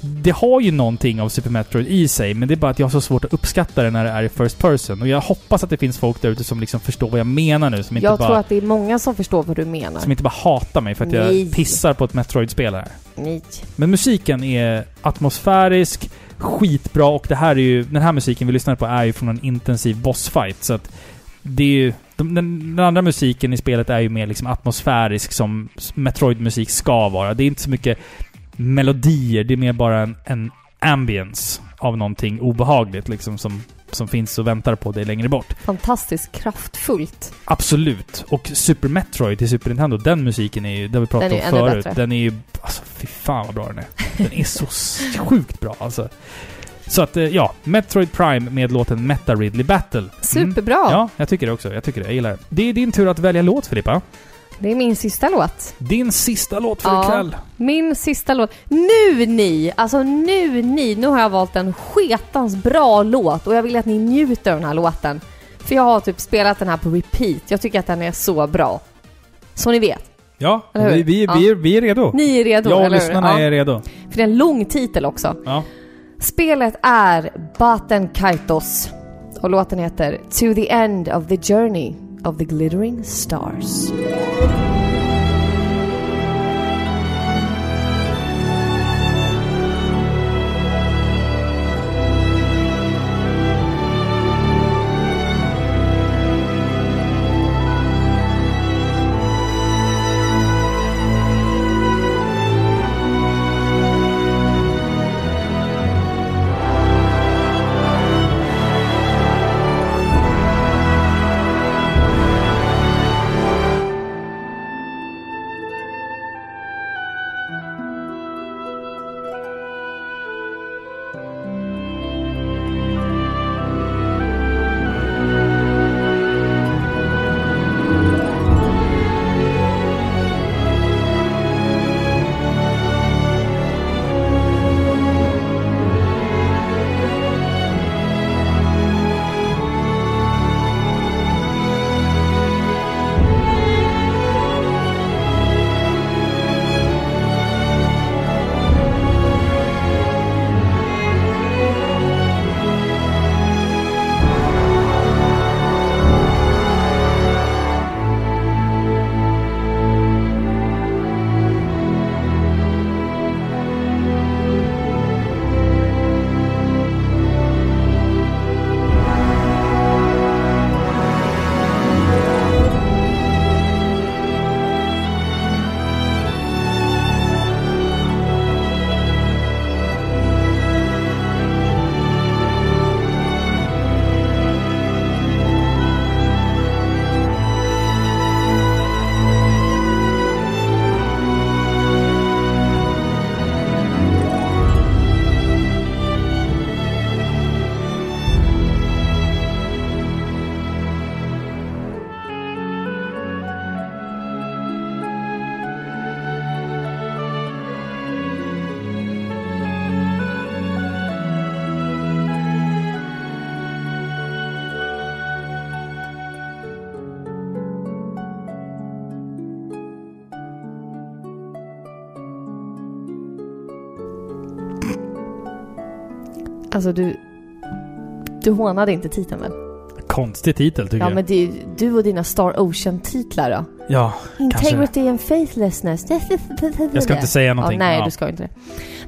A: det har ju någonting av Super Metroid i sig, men det är bara att jag har så svårt att uppskatta det när det är i First Person. Och jag hoppas att det finns folk där ute som liksom förstår vad jag menar nu. Som inte
B: Jag
A: bara,
B: tror att det är många som förstår vad du menar.
A: som inte bara hatar mig för att
B: Nej.
A: jag pissar på ett Metroid-spel här.
B: Nej.
A: Men musiken är atmosfärisk, skitbra och det här är ju... Den här musiken vi lyssnar på är ju från en intensiv bossfight. Så att det är ju... De, den, den andra musiken i spelet är ju mer liksom atmosfärisk som Metroid-musik ska vara. Det är inte så mycket melodier, det är mer bara en, en ambience av någonting obehagligt liksom som, som finns och väntar på dig längre bort.
B: Fantastiskt kraftfullt.
A: Absolut. Och Super Metroid till Super Nintendo, den musiken är ju, det vi
B: är
A: om förut.
B: bättre.
A: Den är ju, alltså fy fan vad bra den är. Den är så sjukt bra alltså. Så att, eh, ja. Metroid Prime med låten Meta Ridley Battle. Mm.
B: Superbra!
A: Ja, jag tycker det också. Jag tycker det. Jag gillar det. Det är din tur att välja låt Filippa.
B: Det är min sista låt.
A: Din sista låt för
B: Ja.
A: ikväll.
B: Min sista låt. Nu ni! Alltså nu ni! Nu har jag valt en sketans bra låt och jag vill att ni njuter av den här låten. För jag har typ spelat den här på repeat. Jag tycker att den är så bra. Så ni vet.
A: Ja, vi, vi,
B: Ja.
A: vi, är, vi är redo.
B: Ni är redo,
A: jag och lyssnarna
B: Ja.
A: är redo.
B: För det är en lång titel också.
A: Ja.
B: Spelet är Baten Kaitos och låten heter To the End of the Journey of the Glittering Stars. Alltså du... Du hånade inte titeln väl?
A: Konstig titel tycker
B: Ja
A: jag.
B: men det är ju du och dina Star Ocean-titlar då.
A: Ja,
B: Integrity and faithlessness.
A: jag ska inte säga
B: Ja,
A: någonting.
B: nej,
A: Ja.
B: du ska inte det.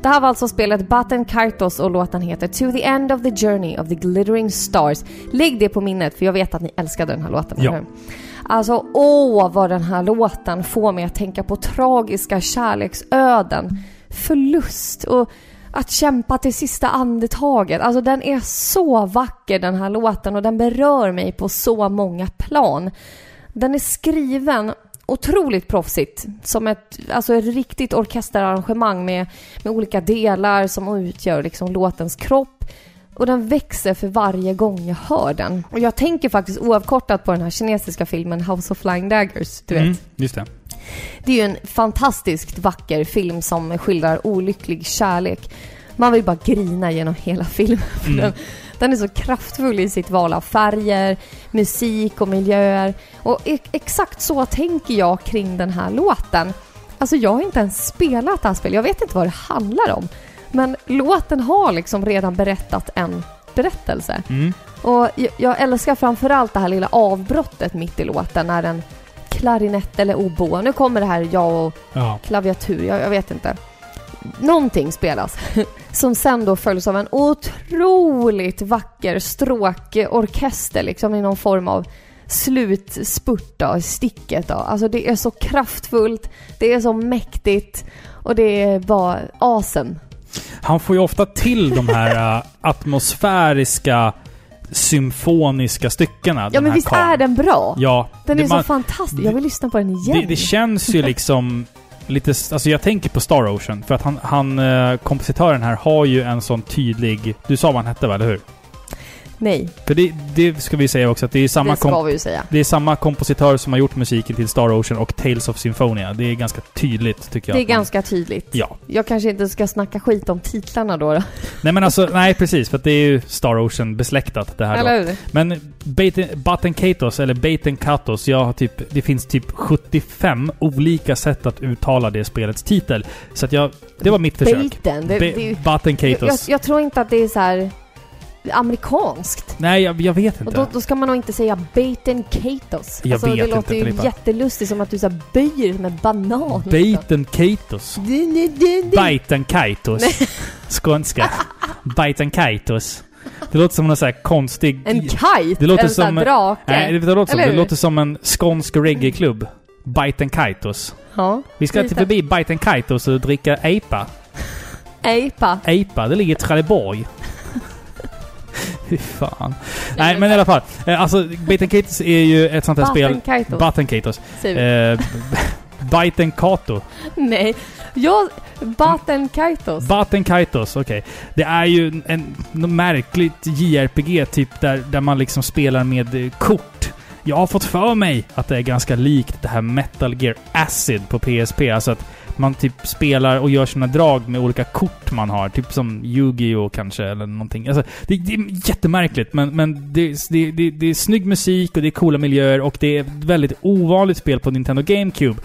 B: Det här var alltså spelet Batten Kaitos och låten heter To the End of the Journey of the Glittering Stars. Lägg det på minnet för jag vet att ni älskade den här låten.
A: Ja.
B: eller? Alltså, åh vad den här låten får mig att tänka på tragiska kärleksöden, förlust och att kämpa till sista andetaget. Alltså den är så vacker den här låten och den berör mig på så många plan. Den är skriven otroligt proffsigt. Som ett, alltså ett riktigt orkesterarrangemang med, med olika delar som utgör liksom låtens kropp. Och den växer för varje gång jag hör den. Och jag tänker faktiskt oavkortat på den här kinesiska filmen House of Flying Daggers. Du vet.
A: Mm, just det.
B: Det är ju en fantastiskt vacker film som skildrar olycklig kärlek. Man vill bara grina genom hela filmen.
A: Mm.
B: Den, den är så kraftfull i sitt val av färger, musik och miljöer. Och e- exakt så tänker jag kring den här låten. Alltså jag har inte ens spelat det här spelet. Jag vet inte vad det handlar om. Men låten har liksom redan berättat en berättelse.
A: Mm.
B: Och jag, jag älskar framförallt det här lilla avbrottet mitt i låten när en klarinett eller oboe, nu kommer det här jag och
A: Ja.
B: klaviatur, jag, jag vet inte. Någonting spelas. Som sen då följs av en otroligt vacker stråkorkester liksom i någon form av slutspurt då, sticket då. Alltså det är så kraftfullt, det är så mäktigt och det är bara awesome.
A: Han får ju ofta till de här äh, atmosfäriska, symfoniska styckena.
B: Ja men visst
A: karln.
B: är den bra?
A: Ja.
B: Den
A: det
B: är
A: man-
B: så fantastisk. Jag vill lyssna på den igen.
A: Det, det känns ju liksom lite... Alltså jag tänker på Star Ocean. För att han, han eh, kompositören här har ju en sån tydlig... Du sa vad han hette va, eller hur?
B: Nej,
A: För det, det ska vi säga också att det är samma
B: det ska vi ju säga.
A: det är samma kompositör som har gjort musiken till Star Ocean och Tales of Symphonia. Det är ganska tydligt tycker jag.
B: Det är ganska tydligt.
A: Ja.
B: Jag kanske inte ska snacka skit om titlarna då. då.
A: Nej men alltså, nej precis. För att det är ju Star Ocean besläktat det här då.
B: Eller hur?
A: Men Baten, Katos, eller Baten Katos, jag har typ, det finns typ 75 olika sätt att uttala det spelets titel. Så att jag, det var mitt försök.
B: Baten. Det, det,
A: Baten
B: jag, jag,
A: Katos.
B: jag tror inte att det är så här amerikanskt.
A: Nej, jag, jag vet
B: Och
A: inte.
B: då, då ska man nog inte säga Baten Katos.
A: Jag
B: alltså,
A: vet
B: det
A: inte,
B: låter ju jättelustigt som att du så här böjer med banan.
A: Baten Katos. Baiten Kaitos. Skånska. Baiten Kaitos. Det låter som någon sån här konstig...
B: En kite?
A: Det låter
B: en
A: som-
B: här drake?
A: Nej, det låter, som, det låter som en skånsk reggae-klubb. Baiten Kaitos.
B: Ja.
A: Vi ska till förbi Baiten Kaitos och dricka EIPA.
B: Eipa.
A: EIPA, det ligger i Trelleborg. Fy fan. Nej, men i alla fall. Eh, Alltså, Baiten Kaitos är ju ett sånt här spel...
B: Säger vi.
A: Eh, Baiten Kato.
B: Nej. Jag... Baten Kaitos.
A: Baten Kaitos, okej. Det är ju en, en märkligt JRPG, typ där, där man liksom spelar med kort. Jag har fått för mig att det är ganska likt det här Metal Gear Acid på PSP. Alltså att man typ spelar och gör sina drag med olika kort man har. Typ som Yu-Gi-Oh kanske, eller någonting. Alltså, det, det är jättemärkligt, men, men det, det, det, det är snygg musik och det är coola miljöer och det är ett väldigt ovanligt spel på Nintendo GameCube.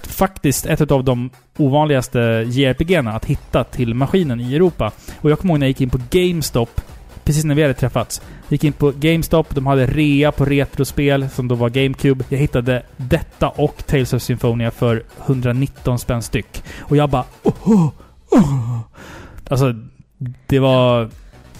A: Faktiskt ett av de ovanligaste JRPG-erna att hitta till maskinen i Europa. Och jag kommer ihåg när jag gick in på GameStop, precis när vi hade träffats. Gick in på GameStop, de hade rea på retrospel som då var GameCube. Jag hittade detta och Tales of Symphonia för 119 spänn styck. Och jag bara... Oh, oh, oh. Alltså, det var...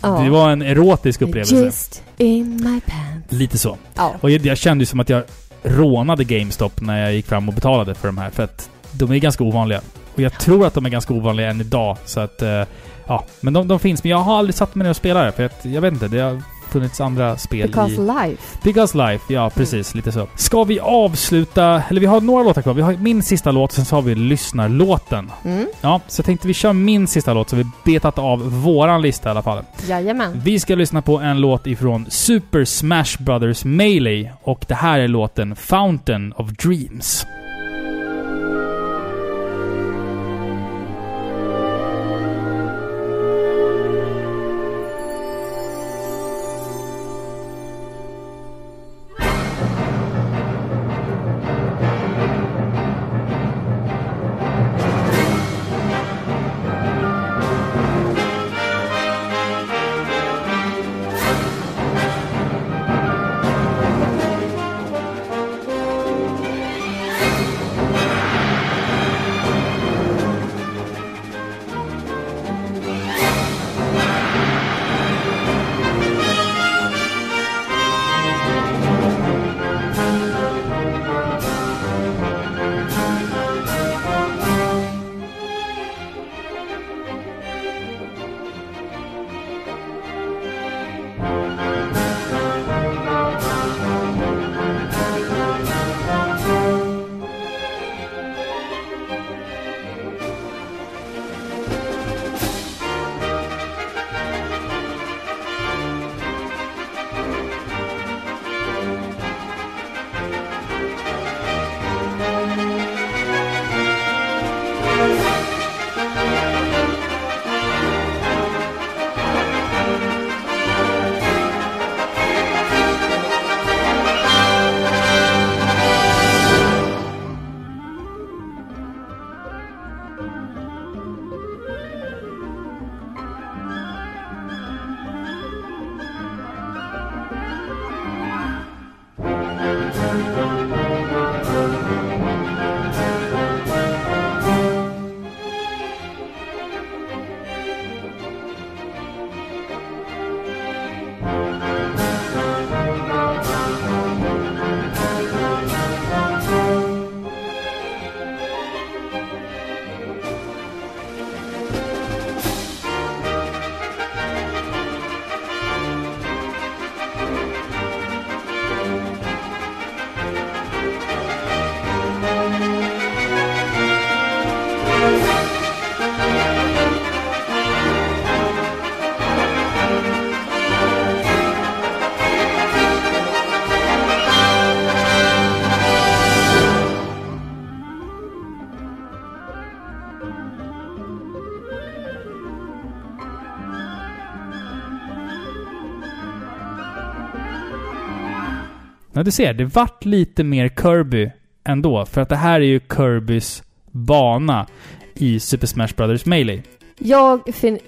A: Det var en erotisk upplevelse.
B: Just in my pants.
A: Lite så.
B: Ja.
A: Och jag, jag kände ju som att jag rånade GameStop när jag gick fram och betalade för de här. För att de är ganska ovanliga. Och jag tror att de är ganska ovanliga än idag. Så att... eh, ja, men de, de finns. Men jag har aldrig satt mig ner och spelat det. För att, jag vet inte, det har funnits andra spel
B: Because
A: i...
B: life.
A: Because Life, ja precis. Lite så. Ska vi avsluta... Eller vi har några låtar kvar. Vi har min sista låt sen så har vi lyssnarlåten.
B: Mm.
A: Ja, så jag tänkte vi kör min sista låt så vi betat av våran lista i alla fall.
B: Jajamän.
A: Vi ska lyssna på en låt ifrån Super Smash Brothers Melee och det här är låten Fountain of Dreams. Ja, du ser. Det vart lite mer Kirby ändå. För att det här är ju Kirbys bana i Super Smash Brothers Melee.
B: Jag, fin-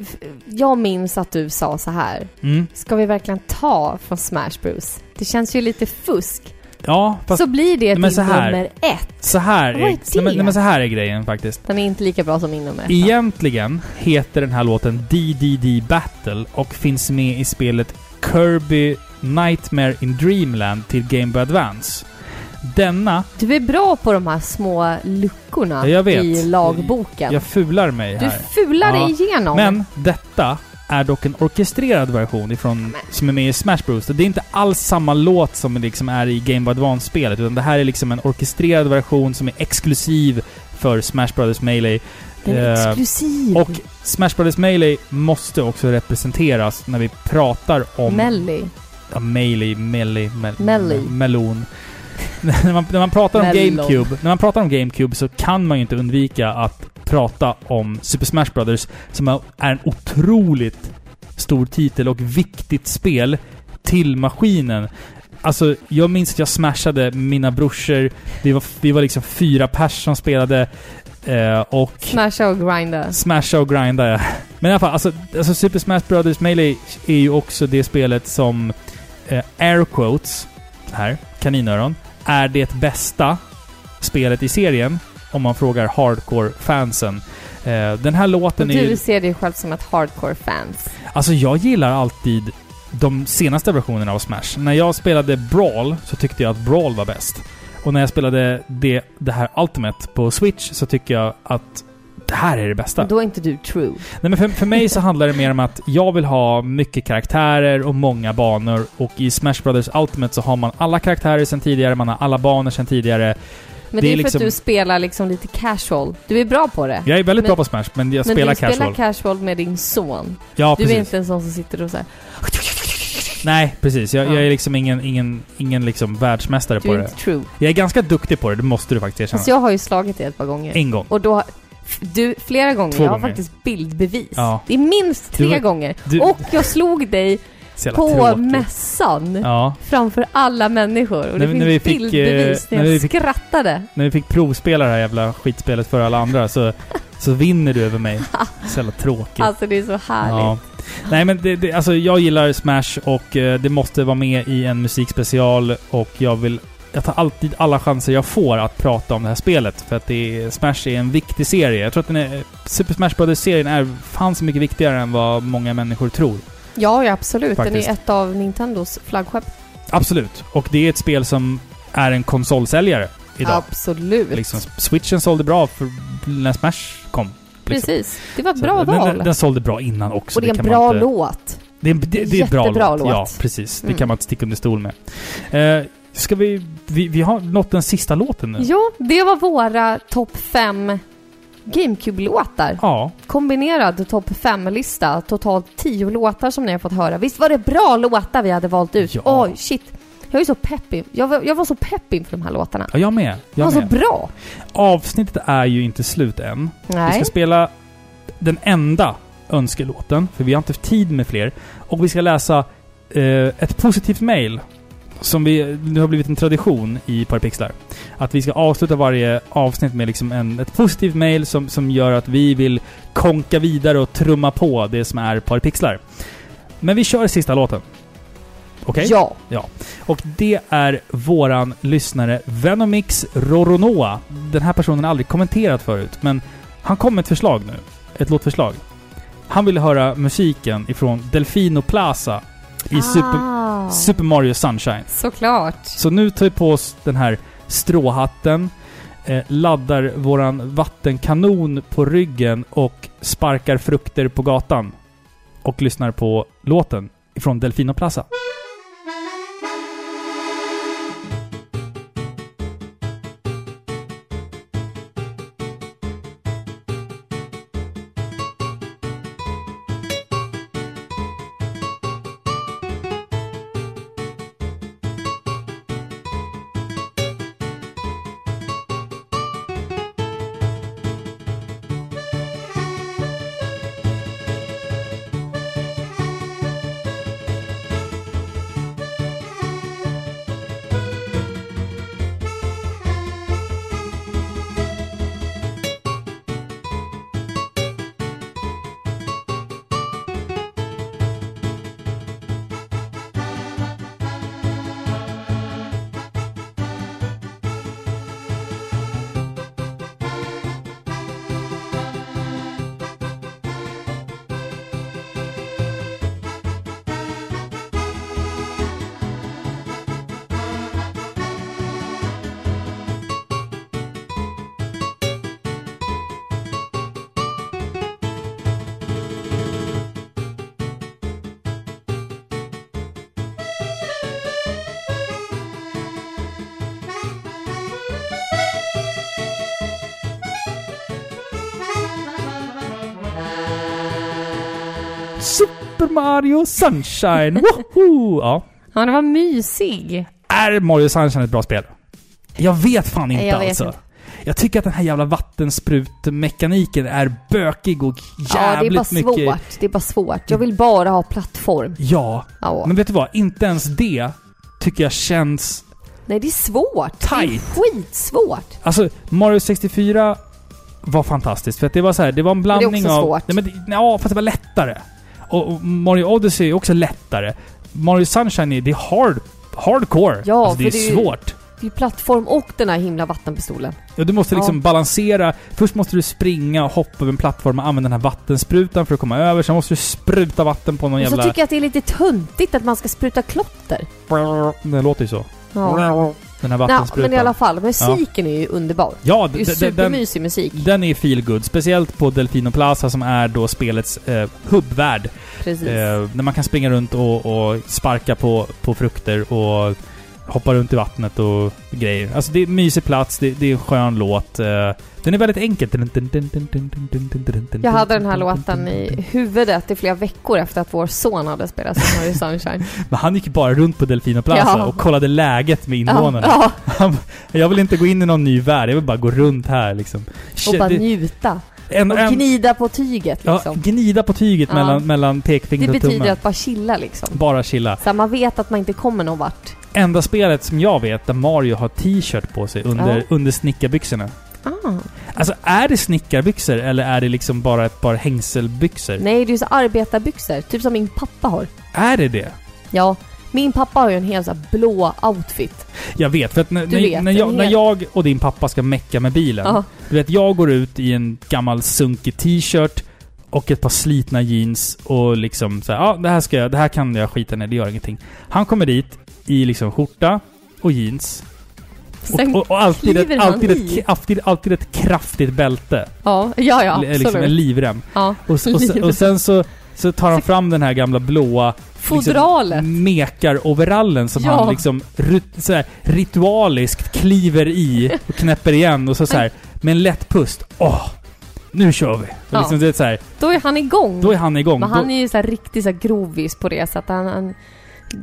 B: jag minns att du sa så här.
A: Mm.
B: Ska vi verkligen ta från Smash Bros? Det känns ju lite fusk.
A: Ja, fast
B: så blir det din
A: så här.
B: nummer ett.
A: så här
B: är
A: är, nej, men, nej, men så här är grejen faktiskt.
B: Den är inte lika bra som min nummer ett.
A: Egentligen heter den här låten DDD Battle och finns med i spelet Kirby Nightmare in Dreamland till Game Boy Advance. Denna,
B: Du är bra på de här små luckorna
A: Ja, jag vet.
B: i lagboken.
A: jag fular mig
B: du
A: här.
B: fular
A: Ja.
B: dig igenom.
A: Men detta är dock en orkestrerad version ifrån, som är med i Smash Bros. Det är inte alls samma låt som liksom är i Game Boy Advance-spelet, utan det här är liksom en orkestrerad version som är exklusiv för Smash Brothers Melee.
B: Den är
A: Eh,
B: exklusiv.
A: Och Smash Brothers Melee måste också representeras när vi pratar om...
B: Melly.
A: Ja, Melee, Melee, mel. Melon. när, man, när man pratar om. GameCube, när man pratar om GameCube så kan man ju inte undvika att prata om Super Smash Brothers som är en otroligt stor titel och viktigt spel till maskinen. Alltså, jag minns att jag smashade mina brorsor. Vi var, vi var liksom fyra pers som spelade. Eh, och
B: Smasha och grinda.
A: Smasha och grinda, ja. Men i alla fall, alltså, alltså Super Smash Brothers Melee är ju också det spelet som eh, air quotes, här, kaninöron, är det bästa spelet i serien om man frågar hardcore-fansen. Eh, den här låten är
B: du ser dig själv som ett hardcore-fans.
A: Alltså jag gillar alltid de senaste versionerna av Smash. När jag spelade Brawl så tyckte jag att Brawl var bäst. Och när jag spelade det, det här Ultimate på Switch så tycker jag att det här är det bästa.
B: Då är inte du true.
A: Nej men för, för mig så handlar det mer om att jag vill ha mycket karaktärer och många banor. Och i Smash Brothers Ultimate så har man alla karaktärer sedan tidigare, man har alla banor sedan tidigare.
B: Men
A: Det
B: det
A: är
B: för
A: liksom-
B: att du spelar liksom lite casual. Du är bra på det.
A: Jag är väldigt
B: Men-
A: bra på Smash, men jag
B: men
A: spelar
B: du spelar
A: casual.
B: casual med din son.
A: ja,
B: Du
A: precis.
B: är inte en sån som sitter och så här.
A: Nej, precis. Jag,
B: Ja.
A: jag är liksom ingen, ingen, ingen liksom världsmästare
B: Du
A: på
B: är
A: det.
B: true.
A: Jag är ganska duktig på det, det måste du faktiskt erkänna.
B: Fast jag har ju slagit dig ett par gånger.
A: En gång.
B: Och då... Du, flera gånger.
A: Två
B: jag har
A: gånger.
B: faktiskt bildbevis.
A: Ja.
B: Det är minst tre
A: Du
B: gånger.
A: du-
B: Och jag slog dig på
A: tråkigt.
B: mässan.
A: Ja.
B: Framför alla människor. Och
A: När
B: det
A: när
B: finns
A: vi fick,
B: bildbevis
A: eh,
B: när
A: när
B: jag
A: vi fick-
B: skrattade.
A: När vi fick provspela det här jävla skitspelet för alla andra så, så vinner du över mig. Så jävla tråkigt.
B: Alltså det är så härligt.
A: Ja. Nej men det, det, alltså jag gillar Smash och eh, det måste vara med i en musikspecial och jag vill... Jag tar alltid alla chanser jag får att prata om det här spelet för att det är, Smash är en viktig serie. Jag tror att den är, Super Smash Brothers-serien är fan så mycket viktigare än vad många människor tror.
B: Ja, ja absolut.
A: Faktiskt.
B: Den är ett av Nintendos flaggskepp.
A: Absolut. Och det är ett spel som är en konsolsäljare idag.
B: Absolut.
A: Liksom, Switchen sålde bra för när Smash kom. liksom.
B: Precis. Det var ett
A: Så
B: bra val.
A: Den, den sålde bra innan också.
B: och det är en
A: man
B: bra
A: inte-
B: låt.
A: Det är, det, det är bra låt.
B: låt.
A: Ja, precis. Det
B: Mm.
A: kan man inte sticka under stol med. Eh, ska vi, vi... Vi har nått den sista låten nu.
B: Ja, det var våra topp fem GameCube-låtar.
A: Ja.
B: Kombinerad topp fem-lista. Totalt tio låtar som ni har fått höra. Visst var det bra låtar vi hade valt ut?
A: Ja.
B: Oj, shit. Jag är så pepp in- jag var, jag var så pepp inför de här låtarna.
A: ja, jag med.
B: De var
A: Jag
B: så
A: med.
B: bra.
A: Avsnittet är ju inte slut än. Vi
B: Nej.
A: ska spela den enda önskelåten, för vi har inte tid med fler. Och vi ska läsa eh, ett positivt mail som vi, nu har blivit en tradition i Parapixlar. Att vi ska avsluta varje avsnitt med liksom en, ett positivt mail som, som gör att vi vill konka vidare och trumma på det som är Parapixlar. Men vi kör sista låten. Okej?
B: Ja.
A: Och det är våran lyssnare Venomix Roronoa. Den här personen har aldrig kommenterat förut, men han kom med ett förslag nu. Ett låtförslag. Han ville höra musiken ifrån Delfino Plaza i Super,
B: ah,
A: Super Mario Sunshine.
B: Såklart.
A: Så nu tar vi på oss den här stråhatten, eh, laddar våran vattenkanon på ryggen och sparkar frukter på gatan. Och lyssnar på låten ifrån Delfino Plaza. Super Mario Sunshine! Woho! Ja.
B: Ja, den var mysig.
A: Är Mario Sunshine ett bra spel? Jag vet fan inte
B: jag vet
A: alltså.
B: inte.
A: Jag tycker att den här jävla vattensprutmekaniken är bökig och
B: Ja, det är
A: jävligt
B: bara
A: mycket...
B: svårt. Det är bara svårt. Jag vill bara ha plattform.
A: Ja,
B: Ja.
A: men vet du vad? Inte ens det tycker jag känns...
B: Nej, det är svårt.
A: Tight.
B: Det är skitsvårt.
A: Alltså, Mario 64 var fantastiskt. För att det var så här, det var en
B: det är
A: blandning
B: också
A: av...
B: svårt.
A: Nej, men ja, fast det var lättare. Och, och Mario Odyssey är också lättare. Mario Sunshine är, det är hard, hardcore.
B: Ja,
A: alltså, det är,
B: för det är
A: svårt.
B: Det är plattform och den här himla vattenpistolen.
A: Ja, du måste liksom
B: Ja.
A: balansera. Först måste du springa och hoppa över en plattform och använda den här vattensprutan för att komma över. Sen måste du spruta vatten på någon
B: Och så
A: jävla...
B: tycker jag att det är lite töntigt att man ska spruta klotter.
A: Det låter ju så.
B: Ja.
A: Den här
B: Nej,
A: vattensprutan.
B: men i alla fall, musiken är ju underbar.
A: Ja,
B: Det är ju supermysig musik.
A: den är feel good. Speciellt på Delfino Plaza som är då spelets eh, hubbvärld.
B: Precis.
A: Eh, när man kan springa runt och, och sparka på, på frukter och hoppa runt i vattnet och grejer. Alltså det är en mysig plats, det, det är en skön låt. Eh, den är väldigt enkel.
B: Jag hade den här låten i huvudet i flera veckor efter att vår son hade spelat Mario Sunshine.
A: Men han gick bara runt på Delfino Plaza
B: Ja.
A: och kollade läget med
B: ja,
A: invånarna.
B: ja,
A: Han, jag vill inte gå in i någon ny värld, jag vill bara gå runt här liksom.
B: och bara
A: det-
B: njuta.
A: en,
B: Och gnida på tyget
A: ja,
B: liksom.
A: gnida på tyget
B: Ja.
A: mellan, mellan
B: Det
A: pekfingret och
B: betyder
A: tummen.
B: att bara chilla liksom.
A: Bara chilla.
B: Så man vet att man inte kommer någon vart.
A: Enda spelet som jag vet där Mario har t-shirt på sig under,
B: Ja.
A: under snickarbyxorna.
B: Ah.
A: Alltså är det snickarbyxor eller är det liksom bara ett par hängselbyxor?
B: Nej, det är så arbetarbyxor. Typ som min pappa har.
A: Är det det?
B: Ja, min pappa har ju en hel så blå outfit.
A: Jag vet, för att när, när,
B: vet,
A: när, jag,
B: en
A: när
B: hel-
A: jag och din pappa ska mecka med bilen.
B: Ja.
A: Du vet, jag går ut i en gammal sunkig t-shirt och ett par slitna jeans och liksom så här, ja det här ska jag, det här kan jag skita ner, det gör ingenting. Han kommer dit i liksom skjorta och jeans. Och, och, och alltid, ett, alltid, ett, alltid, alltid ett kraftigt bälte.
B: ja, ja, ja,
A: Eller liksom
B: absolut.
A: en livrem.
B: ja.
A: Och, och, och sen så, så tar han fram den här gamla blåa
B: Fodralet.
A: liksom, mekar-overallen som
B: Ja.
A: han liksom rit, så här, ritualiskt kliver i och knäpper igen och så, så här, med en lätt pust. Åh! Nu kör vi!
B: Ja.
A: liksom, det är så här,
B: Då är han igång.
A: då är han igång.
B: Men
A: Då,
B: han är ju så här riktigt så här grovis på det, så att han, han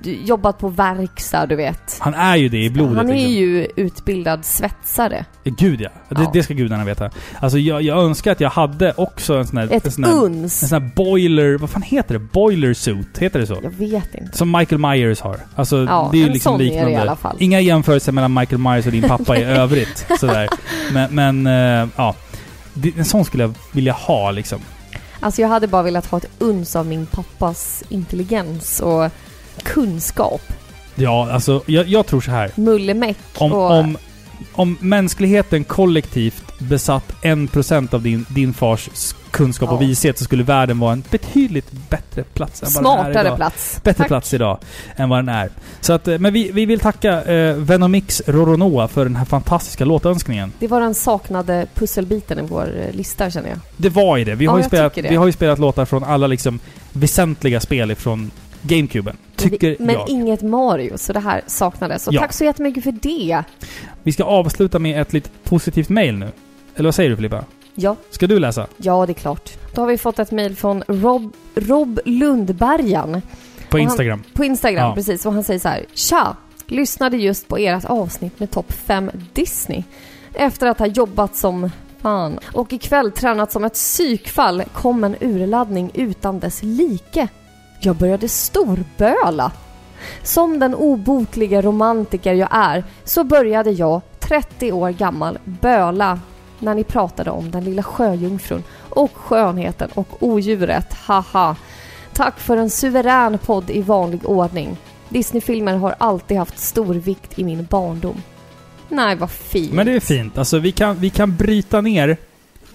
B: jobbat på verkstad, du vet.
A: han är ju det i blodet.
B: han är
A: liksom.
B: ju utbildad svetsare.
A: Gud ja. Det,
B: Ja.
A: det ska gudarna veta. Alltså jag, jag önskar att jag hade också en sån här...
B: Ett
A: en sån här, en
B: uns.
A: sån här boiler... Vad fan heter det? Boiler suit? Heter det så?
B: Jag vet inte.
A: Som Michael Myers har. Alltså,
B: Ja,
A: det är ju
B: en
A: liksom
B: sån är det i
A: liknande.
B: alla fall.
A: Inga jämförelser mellan Michael Myers och din pappa i övrigt. Sådär. Men, men eh, ja. En sån skulle jag vilja ha liksom.
B: Alltså jag hade bara velat ha ett uns av min pappas intelligens och kunskap.
A: Ja, alltså jag, jag tror så här.
B: Mullemäck
A: Om,
B: och...
A: om, om mänskligheten kollektivt besatt en procent av din, din fars kunskap och
B: Ja.
A: vishet så skulle världen vara en betydligt bättre plats än vad den är
B: Smartare
A: idag.
B: plats.
A: Bättre
B: Tack.
A: plats idag än vad den är. Så att, eh, men vi, vi vill tacka eh, Venomix Roronoa för den här fantastiska låtönskningen.
B: Det var den saknade pusselbiten i vår eh, lista känner jag.
A: Det var ju det. Vi,
B: Ja,
A: har, ju spelat, vi har ju spelat låtar från alla liksom väsentliga spel ifrån GameCuben. Tycker
B: Men, men
A: jag.
B: inget Mario, så det här saknades. Och
A: Ja.
B: tack så jättemycket för det.
A: Vi ska avsluta med ett lite positivt mail nu. Eller vad säger du Filippa?
B: Ja,
A: Ska du läsa?
B: ja det är klart. Då har vi fått ett mejl från Rob, Rob Lundbergan.
A: På
B: Och han-
A: Instagram.
B: På Instagram,
A: Ja.
B: precis. Och han säger så här. Tja! Lyssnade just på ert avsnitt med topp 5 Disney. Efter att ha jobbat som fan. Och ikväll tränat som ett psykfall kom en urladdning utan dess like. Jag började storböla. Som den obotliga romantiker jag är så började jag, 30 år gammal, böla när ni pratade om den lilla sjöjungfrun och skönheten och odjuret. Haha! Tack för en suverän podd i vanlig ordning. Disneyfilmer har alltid haft stor vikt i min barndom. Nej, vad fint.
A: Men det är fint. Alltså vi kan, vi kan bryta ner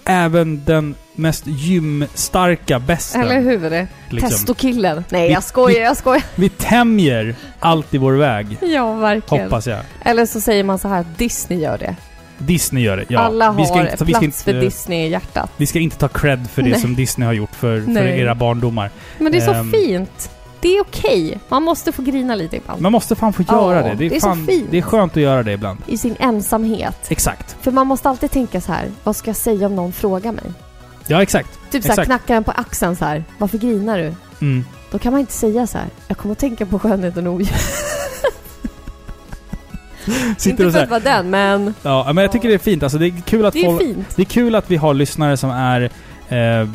A: även den mest gymstarka besten.
B: Eller hur?
A: liksom.
B: Testokillen. Nej,
A: Vi-
B: jag skojar, jag skojar.
A: Vi tämjer allt i vår väg.
B: Ja, verkligen.
A: Hoppas jag.
B: Eller så säger man så här att Disney gör det.
A: Disney gör det. Ja,
B: Alla
A: vi ska
B: har
A: inte, ta- vi ska
B: plats för
A: inte,
B: Disney i hjärtat.
A: Vi ska inte ta cred för det
B: Nej.
A: som Disney har gjort för, för era barndomar.
B: Men det är så
A: Ehm.
B: fint. Det är okej. Man måste få grina lite ibland.
A: Man måste fan få göra det. Det är,
B: det är så
A: fan,
B: fint.
A: det är skönt att göra det ibland.
B: I sin ensamhet.
A: Exakt.
B: För man måste alltid tänka så här. Vad ska jag säga om någon frågar mig?
A: Ja, exakt.
B: Typ så här,
A: Exakt.
B: knackar den på axeln så här. Varför grinar du?
A: Mm.
B: Då kan man inte säga så här. jag kommer att tänka på skönheten och odjuret.
A: Sitter
B: Inte
A: så
B: för att vara den, men
A: ja, men jag tycker det är fint. Alltså, det är kul att
B: det är
A: folk...
B: fint.
A: Det är kul att vi har lyssnare som är eh,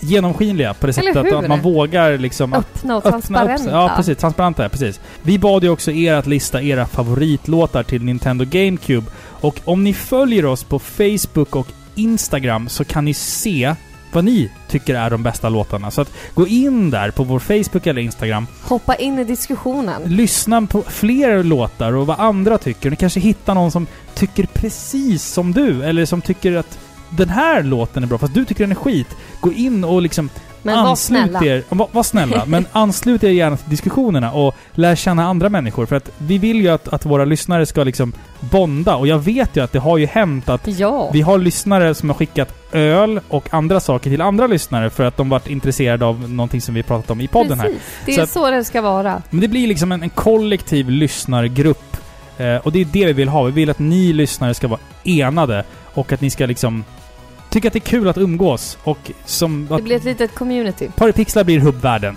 A: genomskinliga på det sättet
B: hur?
A: att man vågar liksom att
B: Öppna och
A: öppna
B: transparenta.
A: upp Ja, precis. Transparenta, ja, precis. Vi bad ju också er att lista era favoritlåtar till Nintendo GameCube. Och om ni följer oss på Facebook och Instagram så kan ni se vad ni tycker är de bästa låtarna. Så att gå in där på vår Facebook eller Instagram.
B: Hoppa in i diskussionen.
A: Lyssna på fler låtar och vad andra tycker. Ni kanske hittar någon som tycker precis som du. Eller som tycker att den här låten är bra, fast du tycker den är skit. Gå in och liksom
B: Men var
A: anslut
B: snälla.
A: er. Var, var snälla. men anslut er gärna till diskussionerna och lär känna andra människor. För att vi vill ju att, att våra lyssnare ska liksom bonda. Och jag vet ju att det har ju hänt att
B: Ja.
A: vi har lyssnare som har skickat öl och andra saker till andra lyssnare för att de varit intresserade av någonting som vi pratat om i podden här.
B: Precis. Det
A: Så
B: är
A: att-
B: så det ska vara.
A: Men det blir liksom en, en kollektiv lyssnargrupp. Eh, och det är det vi vill ha. Vi vill att ni lyssnare ska vara enade och att ni ska liksom tycka att det är kul att umgås. Och som...
B: Det blir ett litet community.
A: Paripixlar blir hubbvärlden.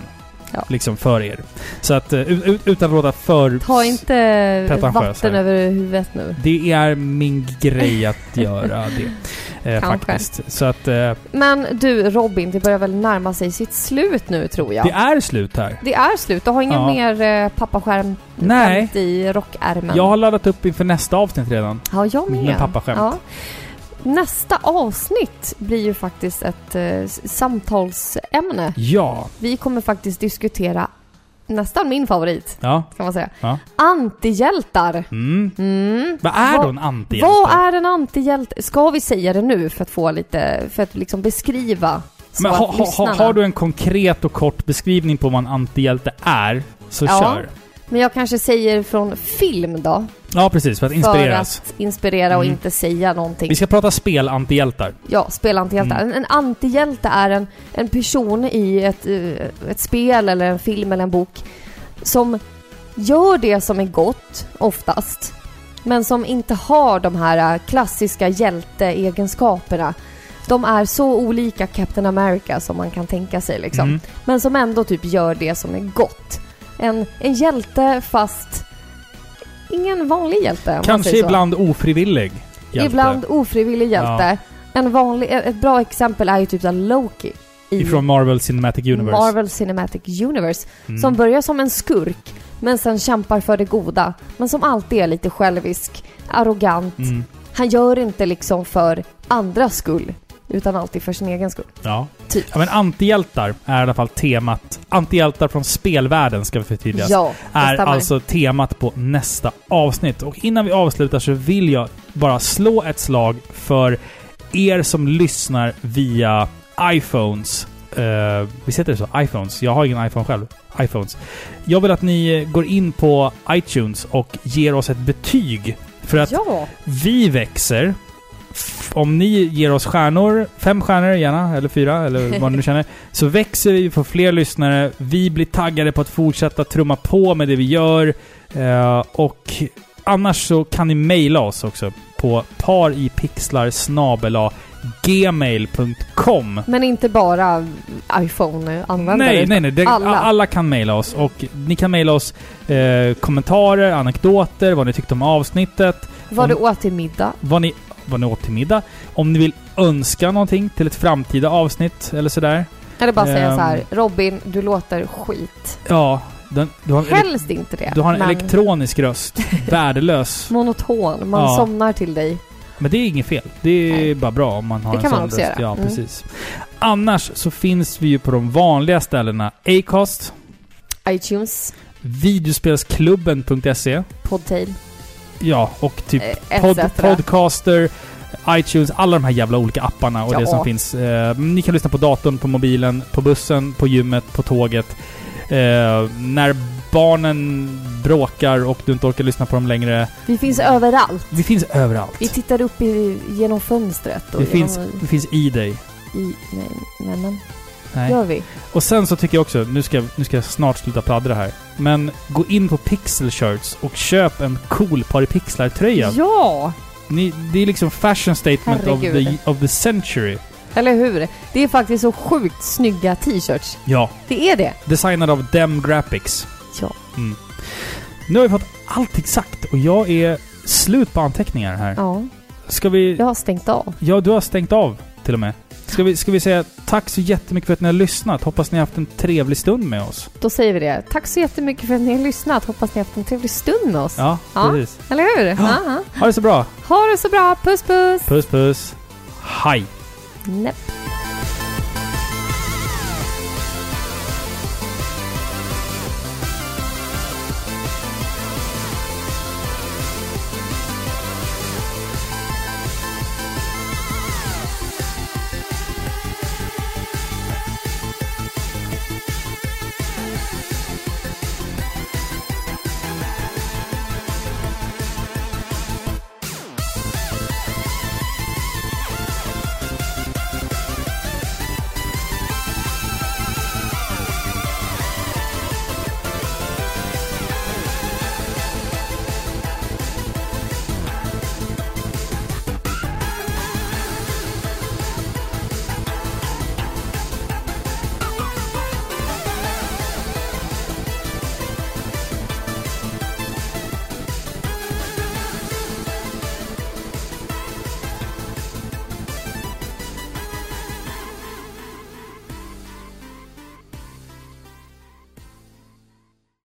B: Ja.
A: Liksom för er. Så att eh, ut, ut, utan att låta för...
B: Ta inte vatten över huvudet nu.
A: Det är min grej att göra det. Eh, faktiskt. Så att eh,
B: Men du Robin, det börjar väl närma sig sitt slut nu tror jag.
A: det är slut här.
B: Det är slut. Du har ingen
A: Ja.
B: mer eh, pappaskärm
A: Nej.
B: i rockärmen?
A: Jag har laddat upp inför nästa avsnitt redan.
B: Ja, jag med.
A: Med pappaskämt.
B: Ja. Nästa avsnitt blir ju faktiskt ett eh, samtalsämne.
A: Ja.
B: Vi kommer faktiskt diskutera nästan min favorit,
A: Ja.
B: kan man säga.
A: Ja.
B: Antihjältar.
A: Mm.
B: Mm.
A: Vad är
B: Vad-
A: då en antihjälte?
B: Vad är en antihjälte? Ska vi säga det nu för att få lite, för att liksom beskriva
A: Men ha, ha,
B: lyssnarna-
A: har du en konkret och kort beskrivning på vad en antihjälte är, så
B: Ja.
A: kör.
B: Men jag kanske säger från film då.
A: Ja, precis. För att inspireras.
B: För att inspirera och
A: Mm.
B: inte säga någonting.
A: Vi ska prata spel-antihjältar.
B: Ja, spelantihjältar.
A: Mm.
B: En, en antihjälte är en, en person i ett, eh, ett spel eller en film eller en bok som gör det som är gott, oftast, men som inte har de här eh, klassiska hjälteegenskaperna. De är så olika Captain America som man kan tänka sig liksom.
A: Mm.
B: Men som ändå typ gör det som är gott. En, en hjälte fast ingen vanlig hjälte
A: Kanske ibland ofrivillig hjälte.
B: Ibland ofrivillig hjälte. En vanlig, ett bra exempel är ju typ såhär Loki. I
A: Ifrån Marvel Cinematic Universe.
B: Marvel Cinematic Universe.
A: Mm.
B: Som börjar som en skurk, men sen kämpar för det goda. Men som alltid är lite självisk, arrogant.
A: Mm.
B: Han gör inte liksom för andras skull, utan alltid för sin egen skull.
A: Ja.
B: Typ.
A: ja. Men antihjältar är i alla fall temat. Antihjältar från spelvärlden, ska vi förtydliga.
B: Ja,
A: är
B: stämmer.
A: alltså temat på nästa avsnitt. Och innan vi avslutar så vill jag bara slå ett slag för er som lyssnar via iPhones. Uh, visst heter det så? iPhones. Jag har ingen iPhone själv. iPhones. Jag vill att ni går in på iTunes och ger oss ett betyg. För att
B: Ja,
A: vi växer. Om ni ger oss stjärnor, fem stjärnor gärna, eller fyra, eller vad ni nu känner, så växer vi, får fler lyssnare. Vi blir taggade på att fortsätta trumma på med det vi gör. Eh, och annars så kan ni mejla oss också på paripixlar gmail.com.
B: men inte bara iPhone-användare.
A: Nej, nej, nej. Det, alla.
B: alla.
A: kan mejla oss. Och ni kan mejla oss eh, kommentarer, anekdoter, vad ni tyckte om avsnittet.
B: Vad
A: om-
B: du åt till middag.
A: vad ni, vad ni åt till middag. Om ni vill önska någonting till ett framtida avsnitt eller sådär.
B: Eller bara säga
A: Ehm.
B: så här, Robin, du låter skit.
A: Ja, den, du, har
B: Helst inte det.
A: du har en
B: men
A: elektronisk röst. Värdelös.
B: Monoton, man
A: Ja.
B: somnar till dig.
A: Men det är inget fel. Det är
B: Nej.
A: bara bra om man har
B: Det
A: en
B: kan
A: sån
B: man också
A: röst.
B: göra.
A: Ja,
B: Mm.
A: precis. Annars så finns vi ju på de vanliga ställena Acast,
B: iTunes,
A: videospelsklubben.se,
B: Podtail,
A: ja, och typ
B: eh,
A: pod. Podcaster, iTunes, alla de här jävla olika apparna och
B: Ja.
A: det som finns. Eh, ni kan lyssna på datorn, på mobilen, på bussen, på gymmet, på tåget. Eh, när barnen bråkar och du inte orkar lyssna på dem längre.
B: Vi finns överallt.
A: Vi finns överallt.
B: Vi tittar upp i, genom fönstret. Och
A: Det finns,
B: genom,
A: det finns i dig.
B: i, nej, nej, men
A: Nej.
B: gör vi?
A: Och sen så tycker jag också, nu ska, nu ska jag snart sluta pladdra här. Men gå in på Pixel Shirts och köp en cool Paripixlar-tröja.
B: Ja!
A: Ni, det är liksom fashion statement of the, of the century.
B: Eller hur? Det är faktiskt så sjukt snygga t-shirts.
A: Ja.
B: Det är det.
A: Designad av Dem Graphics.
B: Ja.
A: Mm. Nu har vi fått allting sagt och jag är slut på anteckningar här.
B: Ja,
A: Ska vi...
B: jag har stängt av.
A: Ja, du har stängt av till och med. Ska vi, ska vi säga tack så jättemycket för att ni har lyssnat. Hoppas ni har haft en trevlig stund med oss.
B: Då säger vi det. Tack så jättemycket för att ni har lyssnat. Hoppas ni har haft en trevlig stund med oss.
A: Ja,
B: Ja.
A: precis.
B: Eller hur? Ja. ja.
A: Ha det så bra.
B: Ha det så bra. Puss puss!
A: Puss puss. Hej!
B: Näpp.